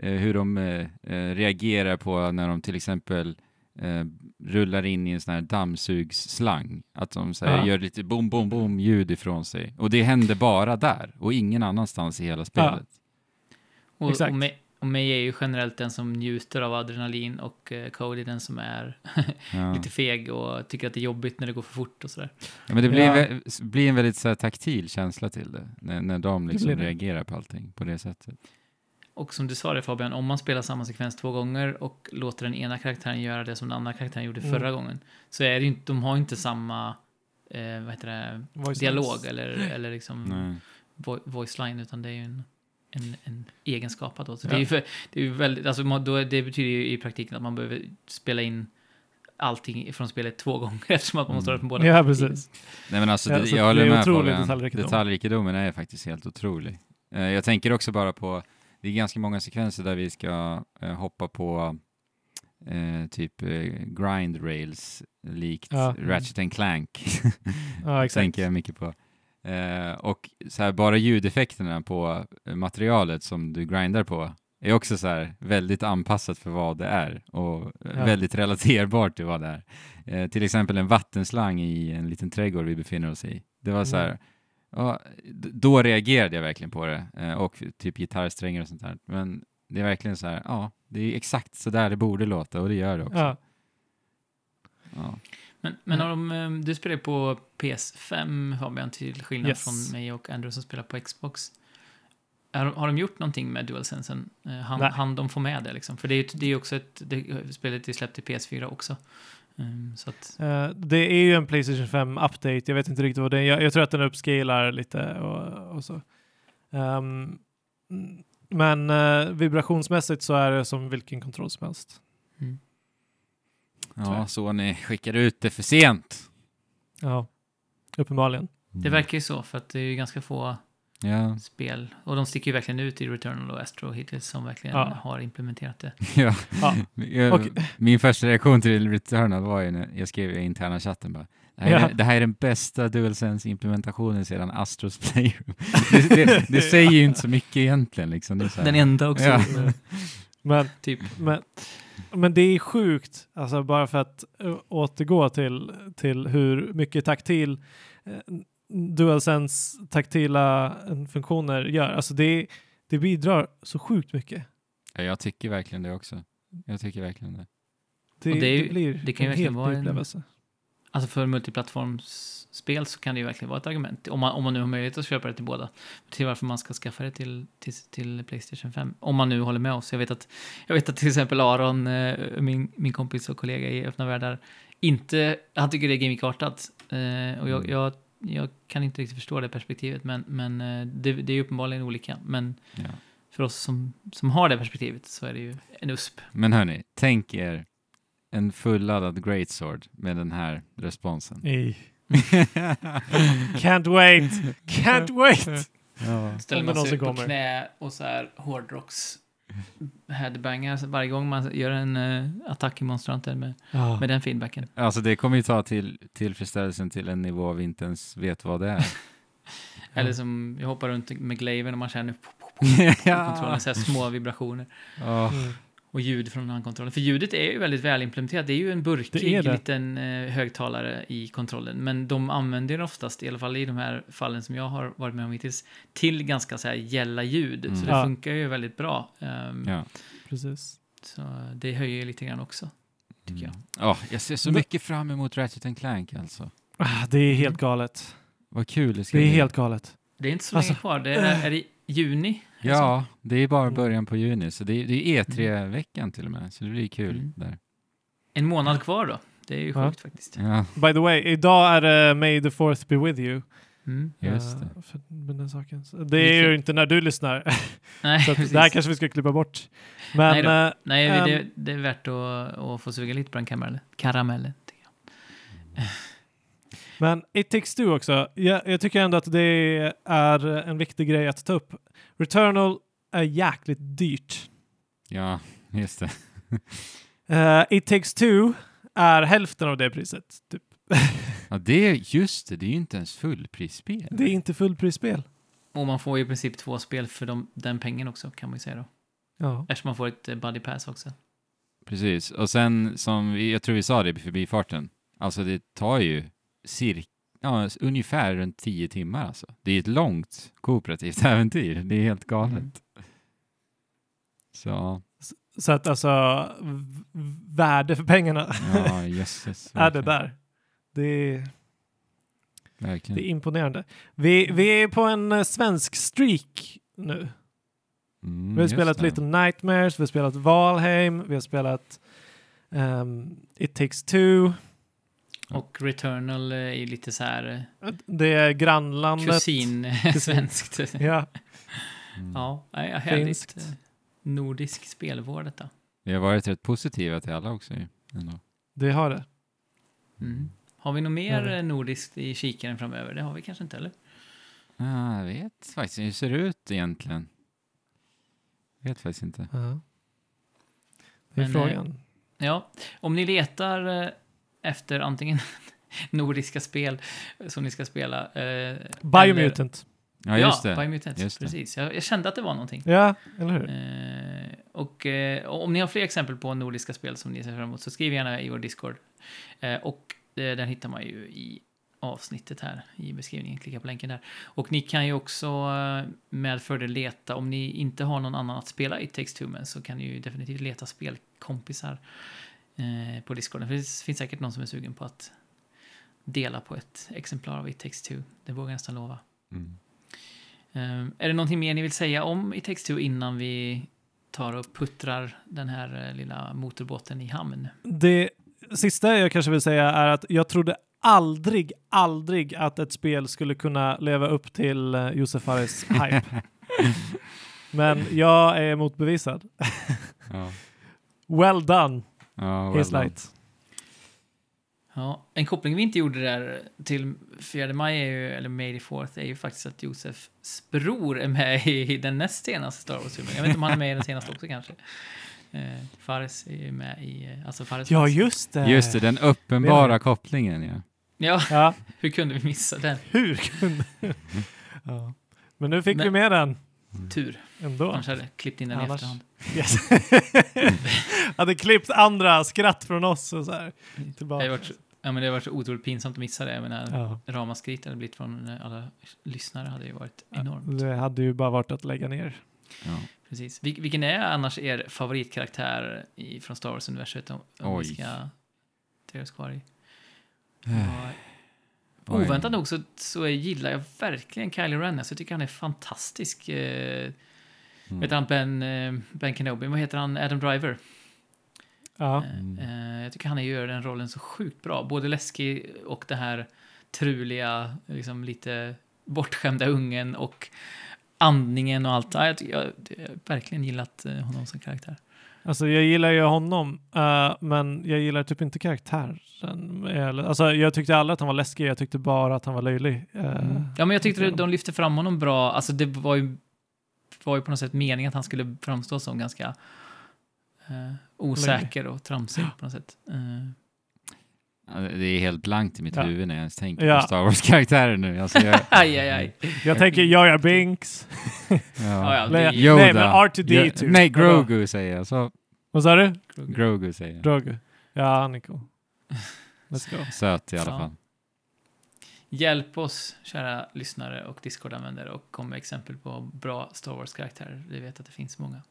B: eh, hur de eh, eh, reagerar på när de till exempel eh, rullar in i en sån här dammsugsslang. Att de så här,
C: Ja.
B: gör lite bom, bom, bom ljud ifrån sig. Och det händer bara där och ingen annanstans i hela spelet.
A: Och,
C: Exakt.
A: och, May, och May är ju generellt den som njuter av adrenalin och uh, Cody den som är
B: Ja.
A: lite feg och tycker att det är jobbigt när det går för fort och sådär.
B: Ja, men det blir,
C: Ja.
B: blir en väldigt så här, taktil känsla till det, när, när de liksom
C: blir det.
B: reagerar på allting på det sättet.
A: Och som du sa det Fabian, om man spelar samma sekvens två gånger och låter den ena karaktären göra det som den andra karaktären gjorde
C: Mm.
A: förra gången, så är det ju inte, de har inte samma eh, vad heter det,
C: Voice
A: dialog
C: lines.
A: eller, eller liksom vo voice line, utan det är ju en, en, en egenskapad då. Så det är för, det är väldigt, alltså då, det betyder ju i praktiken att man behöver spela in allting från spelet två gånger eftersom att man måste
B: Mm.
A: höra från båda
C: Ja,
A: perspektiven.
C: precis.
B: Nej men alltså,
C: Ja,
B: det, jag
C: det
B: håller
C: är
B: med Fabian.
C: detaljrikedom.
B: Detaljrikedomen är faktiskt helt otrolig. Eh, jag tänker också bara på, det är ganska många sekvenser där vi ska eh, hoppa på eh, typ eh, grind rails likt
C: Ja.
B: Ratchet and Clank.
C: Ja, exakt.
B: tänker jag mycket på. Eh, och så här, bara ljudeffekterna på materialet som du grindar på är också så här väldigt anpassat för vad det är och
C: Ja.
B: väldigt relaterbart till vad det är. Eh, till exempel en vattenslang i en liten trädgård vi befinner oss i. Det var så här,
C: Mm.
B: ja, då reagerade jag verkligen på det eh, och typ gitarrsträngar och sånt där. Men det är verkligen så här, ja, det är exakt så där det borde låta och det gör det också.
C: Ja.
B: Ja.
A: Men, men har de, eh, du spelar på PS5 Fabian, till skillnad
C: Yes.
A: från mig och Andrew som spelar på Xbox. Har, har de gjort någonting med DualSensen? Eh, Han,
C: Nej.
A: han de får med det liksom? För det är ju också ett, det, spelet är släppt till PS4 också. Um, så att,
C: Eh, det är ju en Playstation 5 update. Jag vet inte riktigt vad det är. Jag, jag tror att den uppscalar lite och, och så. Mm, men eh, vibrationsmässigt så är det som vilken kontroll som helst.
A: mm.
B: Ja, så ni skickar ut det för sent.
C: Ja, uppenbarligen.
A: Det verkar ju så, för att det är ju ganska få
B: Ja,
A: spel. Och de sticker ju verkligen ut i Returnal och Astro hittills som verkligen
C: Ja.
A: har implementerat det.
B: ja.
C: Ja. Och-
B: Min första reaktion till Returnal var ju när jag skrev i interna chatten bara det här,
C: Ja.
B: är, det här är den bästa DualSense-implementationen sedan Astros Playroom. det, det, det säger ju inte så mycket egentligen. Liksom. Det är så här,
A: Den enda också. Eh,
C: Men,
A: Typ.
C: men, men det är sjukt, alltså bara för att uh, återgå till, till hur mycket taktil uh, DualSense taktila eh, funktioner gör. Alltså det, det bidrar så sjukt mycket.
B: Ja, jag tycker verkligen det också. Jag tycker verkligen det.
C: Det,
A: det är
C: det blir
A: det kan ju
C: en
A: verkligen
C: helt
A: vara en-. Alltså för multiplattformsspel så kan det ju verkligen vara ett argument. Om man, om man nu har möjlighet att köpa det till båda. Till varför man ska skaffa det till, till, till Playstation 5. Om man nu håller med oss. Jag vet att, jag vet att till exempel Aron, eh, min, min kompis och kollega i Öppna Världar, inte, han tycker det är gamikartat. Eh, och jag,
B: Mm.
A: jag, jag kan inte riktigt förstå det perspektivet. Men, men eh, det, det är ju uppenbarligen olika. Men
B: Ja.
A: för oss som, som har det perspektivet så är det ju en USP.
B: Men hörni, tänk er en fulladdad Greatsword med den här responsen.
C: Can't wait! Can't wait!
B: ja.
A: Ställer man sig på knä och så här hårdrocks headbangar varje gång man gör en uh, attack i monstranten med,
C: Ja.
A: med den feedbacken.
B: Alltså det kommer ju ta till tillfredsställelsen till en nivå vi inte ens vet vad det är.
A: Eller som jag hoppar runt med glaven och man känner på kontrollen, så här små vibrationer.
B: Ja.
C: Mm.
A: Och ljud från handkontrollen. För ljudet är ju väldigt väl implementerat. Det är ju en burkig liten eh, högtalare i kontrollen. Men de använder oftast, i alla fall i de här fallen som jag har varit med om hittills, till ganska så här gälla ljud.
B: Mm.
A: Så det
C: Ja.
A: funkar ju väldigt bra. Ehm,
B: Ja.
C: Precis.
A: Så det höjer ju lite grann också. Tycker jag.
B: Mm. Ja, jag ser så
C: Men-
B: mycket fram emot Ratchet and Clank alltså.
C: Ah, det är helt galet.
B: Vad kul det ska
C: Det är
B: bli.
C: helt galet.
A: Det är inte så
C: Alltså-
A: länge kvar. Det är, är det juni?
B: Ja, det är bara
C: Mm.
B: början på juni, så det är, det är E3-veckan till och med, så det blir kul
A: Mm.
B: där.
A: En månad kvar då. Det är ju
C: Ja.
A: sjukt faktiskt.
B: Ja,
C: By the way, idag är det May the fourth be with you.
A: Mm.
B: just
C: Eh,
B: det.
C: för, med den saken. Det är ju inte när du lyssnar.
A: Nej,
C: så det här kanske vi ska klippa bort. Men
A: Nej
C: eh,
A: Nej, det, det är värt att, att få suga lite på den karamellen. karamellen tycker jag.
C: Men It takes two också. Jag, jag tycker ändå att det är en viktig grej att ta upp. Returnal är jäkligt dyrt.
B: Ja, just det.
C: Uh, It takes two är hälften av det priset. Typ.
B: Ja, det är just det. Det är ju inte ens fullprisspel.
C: Det är inte fullprisspel.
A: Och man får ju i princip två spel för de, den pengen också, kan man ju säga då.
C: Ja.
A: Eftersom man får ett eh, buddy pass också.
B: Precis. Och sen som vi, jag tror vi sa det i förbifarten. Alltså det tar ju cirka, ja, ungefär runt tio timmar alltså. Det är ett långt kooperativt äventyr. Det är helt galet.
A: Mm.
B: Så,
C: Så att alltså värde för pengarna
B: ja jösses.
C: är det
B: verkligen.
C: där. Det är, det är
B: Verkligen.
C: imponerande. Vi, vi är på en eh, svensk streak nu.
B: Mm,
C: Vi har spelat
B: det.
C: Little Nightmares, vi har spelat Valheim, vi har spelat ehm, It takes two.
A: Och Returnal eh, är ju lite så här
C: Det är
A: eh,
C: grannlandet.
A: kusin, svenskt.
C: Ja,
B: Mm.
A: Ja, härligt.
C: Finskt.
A: eh, Nordisk spelvård detta.
B: Vi har varit rätt positiva till alla också ändå.
C: det har det.
A: Mm. Har vi något mer
C: Ja.
A: eh, nordiskt i kikaren framöver? Det har vi kanske inte, eller?
B: Ah, jag vet faktiskt hur det ser ut egentligen. Jag vet faktiskt inte.
C: Ja. Det är
A: Men,
C: frågan.
A: Ja, om ni letar eh, efter antingen nordiska spel som ni ska spela. Eh, eller-
C: Biomutant.
B: Ja, just det.
A: Biomutant,
B: Just det.
A: precis. Jag, jag kände att det var någonting.
C: Ja, eller hur?
A: Eh, och eh, om ni har fler exempel på nordiska spel som ni ser fram emot så skriv gärna i vår Discord. Eh, och eh, den hittar man ju i avsnittet här i beskrivningen. Klicka på länken där. Och ni kan ju också eh, med fördel leta, om ni inte har någon annan att spela takes two med så kan ni ju definitivt leta spelkompisar eh, på Discorden. För det finns säkert någon som är sugen på att dela på ett exemplar av It takes two. Det vågar jag nästan lova.
B: Mm.
A: Eh, är det någonting mer ni vill säga om It takes two innan vi tar och puttrar den här eh, lilla motorbåten i hamn?
C: Det sista jag kanske vill säga är att jag trodde aldrig, aldrig att ett spel skulle kunna leva upp till Josef Fares hype. Men jag är motbevisad.
B: Ja.
C: Well done,
B: Ja, well
C: His. Light.
A: Ja, en koppling vi inte gjorde där till 4 maj, är ju, eller May the 4th, är ju faktiskt att Josefs bror är med i, i den näst senaste Star Wars-filmen. Jag vet inte om han är med i den senaste också kanske. Eh, Fares är ju med i, alltså Fares
C: Ja, just det.
B: Just det, den uppenbara
C: du?
B: kopplingen ja.
A: Ja,
C: Ja,
A: hur kunde vi missa den?
C: hur kunde... ja. Men nu fick
A: Men-
C: vi med den
A: Tur.
C: ändå.
A: Annars hade jag klippt in den i
C: Annars-
A: efterhand.
C: Yes. hade klippt andra skratt från oss och så här.
A: Det
C: Tillbaka.
A: har varit, ja, men det har varit så otroligt pinsamt att missa det. Jag menar,
C: Ja.
A: ramaskrit hade blivit från eh, alla lyssnare hade ju varit enormt.
C: Det hade ju bara varit att lägga ner.
B: ja.
A: Precis. Vil- vilken är annars er favoritkaraktär i, från Star Wars-universet? Om, om vi
B: Oj.
A: ska ta oss kvar i.
B: Oj.
A: Oväntat nog så, så gillar jag verkligen Kylo Ren. Alltså, jag tycker han är fantastisk. Eh,
B: Mm.
A: Vet han Ben, eh, ben Kenobi? Vad heter han? Adam Driver.
C: Ja.
A: Eh, eh, jag tycker han gör den rollen så sjukt bra. Både läskig och det här truliga, liksom lite bortskämda ungen och andningen och allt. Ja, jag, tycker- jag, jag har verkligen gillat eh, honom som karaktär.
C: Alltså jag gillar ju honom, eh, men jag gillar typ inte karaktären. Eller- Alltså jag tyckte aldrig att han var läskig, jag tyckte bara att han var löjlig. Eh,
A: Ja, men jag tyckte de lyfte fram honom bra. Alltså det var ju, var ju på något sätt meningen att han skulle framstå som ganska eh, osäker och tramsig på något sätt.
B: Ja, Det är helt blankt i mitt
C: Ja.
B: huvud när jag ens tänker
C: Ja.
B: på Star Wars-karaktärer nu. Alltså jag,
A: aj, aj, aj.
C: Jag tänker Jar Binks.
A: Ja,
B: ja.
A: det-
B: Yoda.
C: nej, men R2D2.
B: Ja, nej, Grogu säger jag. Så,
C: Vad sa du?
B: Grogu säger jag.
C: Drogu. Ja, han är cool. Let's go.
B: Söt i alla
A: Ja.
B: fall.
A: Hjälp oss, kära lyssnare och Discord-användare, och kom med exempel på bra Star Wars-karaktärer. Vi vet att det finns många.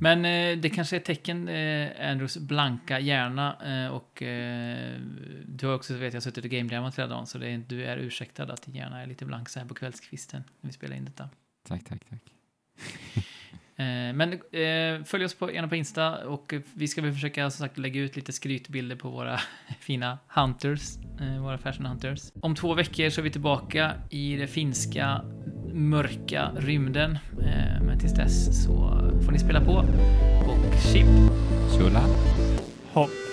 A: Men eh, det kanske är ett tecken, eh, Andrews blanka hjärna. Eh, och eh, du har också, vet jag, suttit och game hela dagen, så det är, du är ursäktad att din hjärna är lite blank så här på kvällskvisten när vi spelar in detta.
B: Tack, tack, tack.
A: Eh, men eh, följ oss på, gärna på Insta och vi ska väl försöka som sagt lägga ut lite skrytbilder på våra fina hunters, eh, våra fashion hunters. Om två veckor så är vi tillbaka i det finska mörka rymden. Eh, men tills dess så får ni spela på och chip!
B: Tjola.
C: Hopp.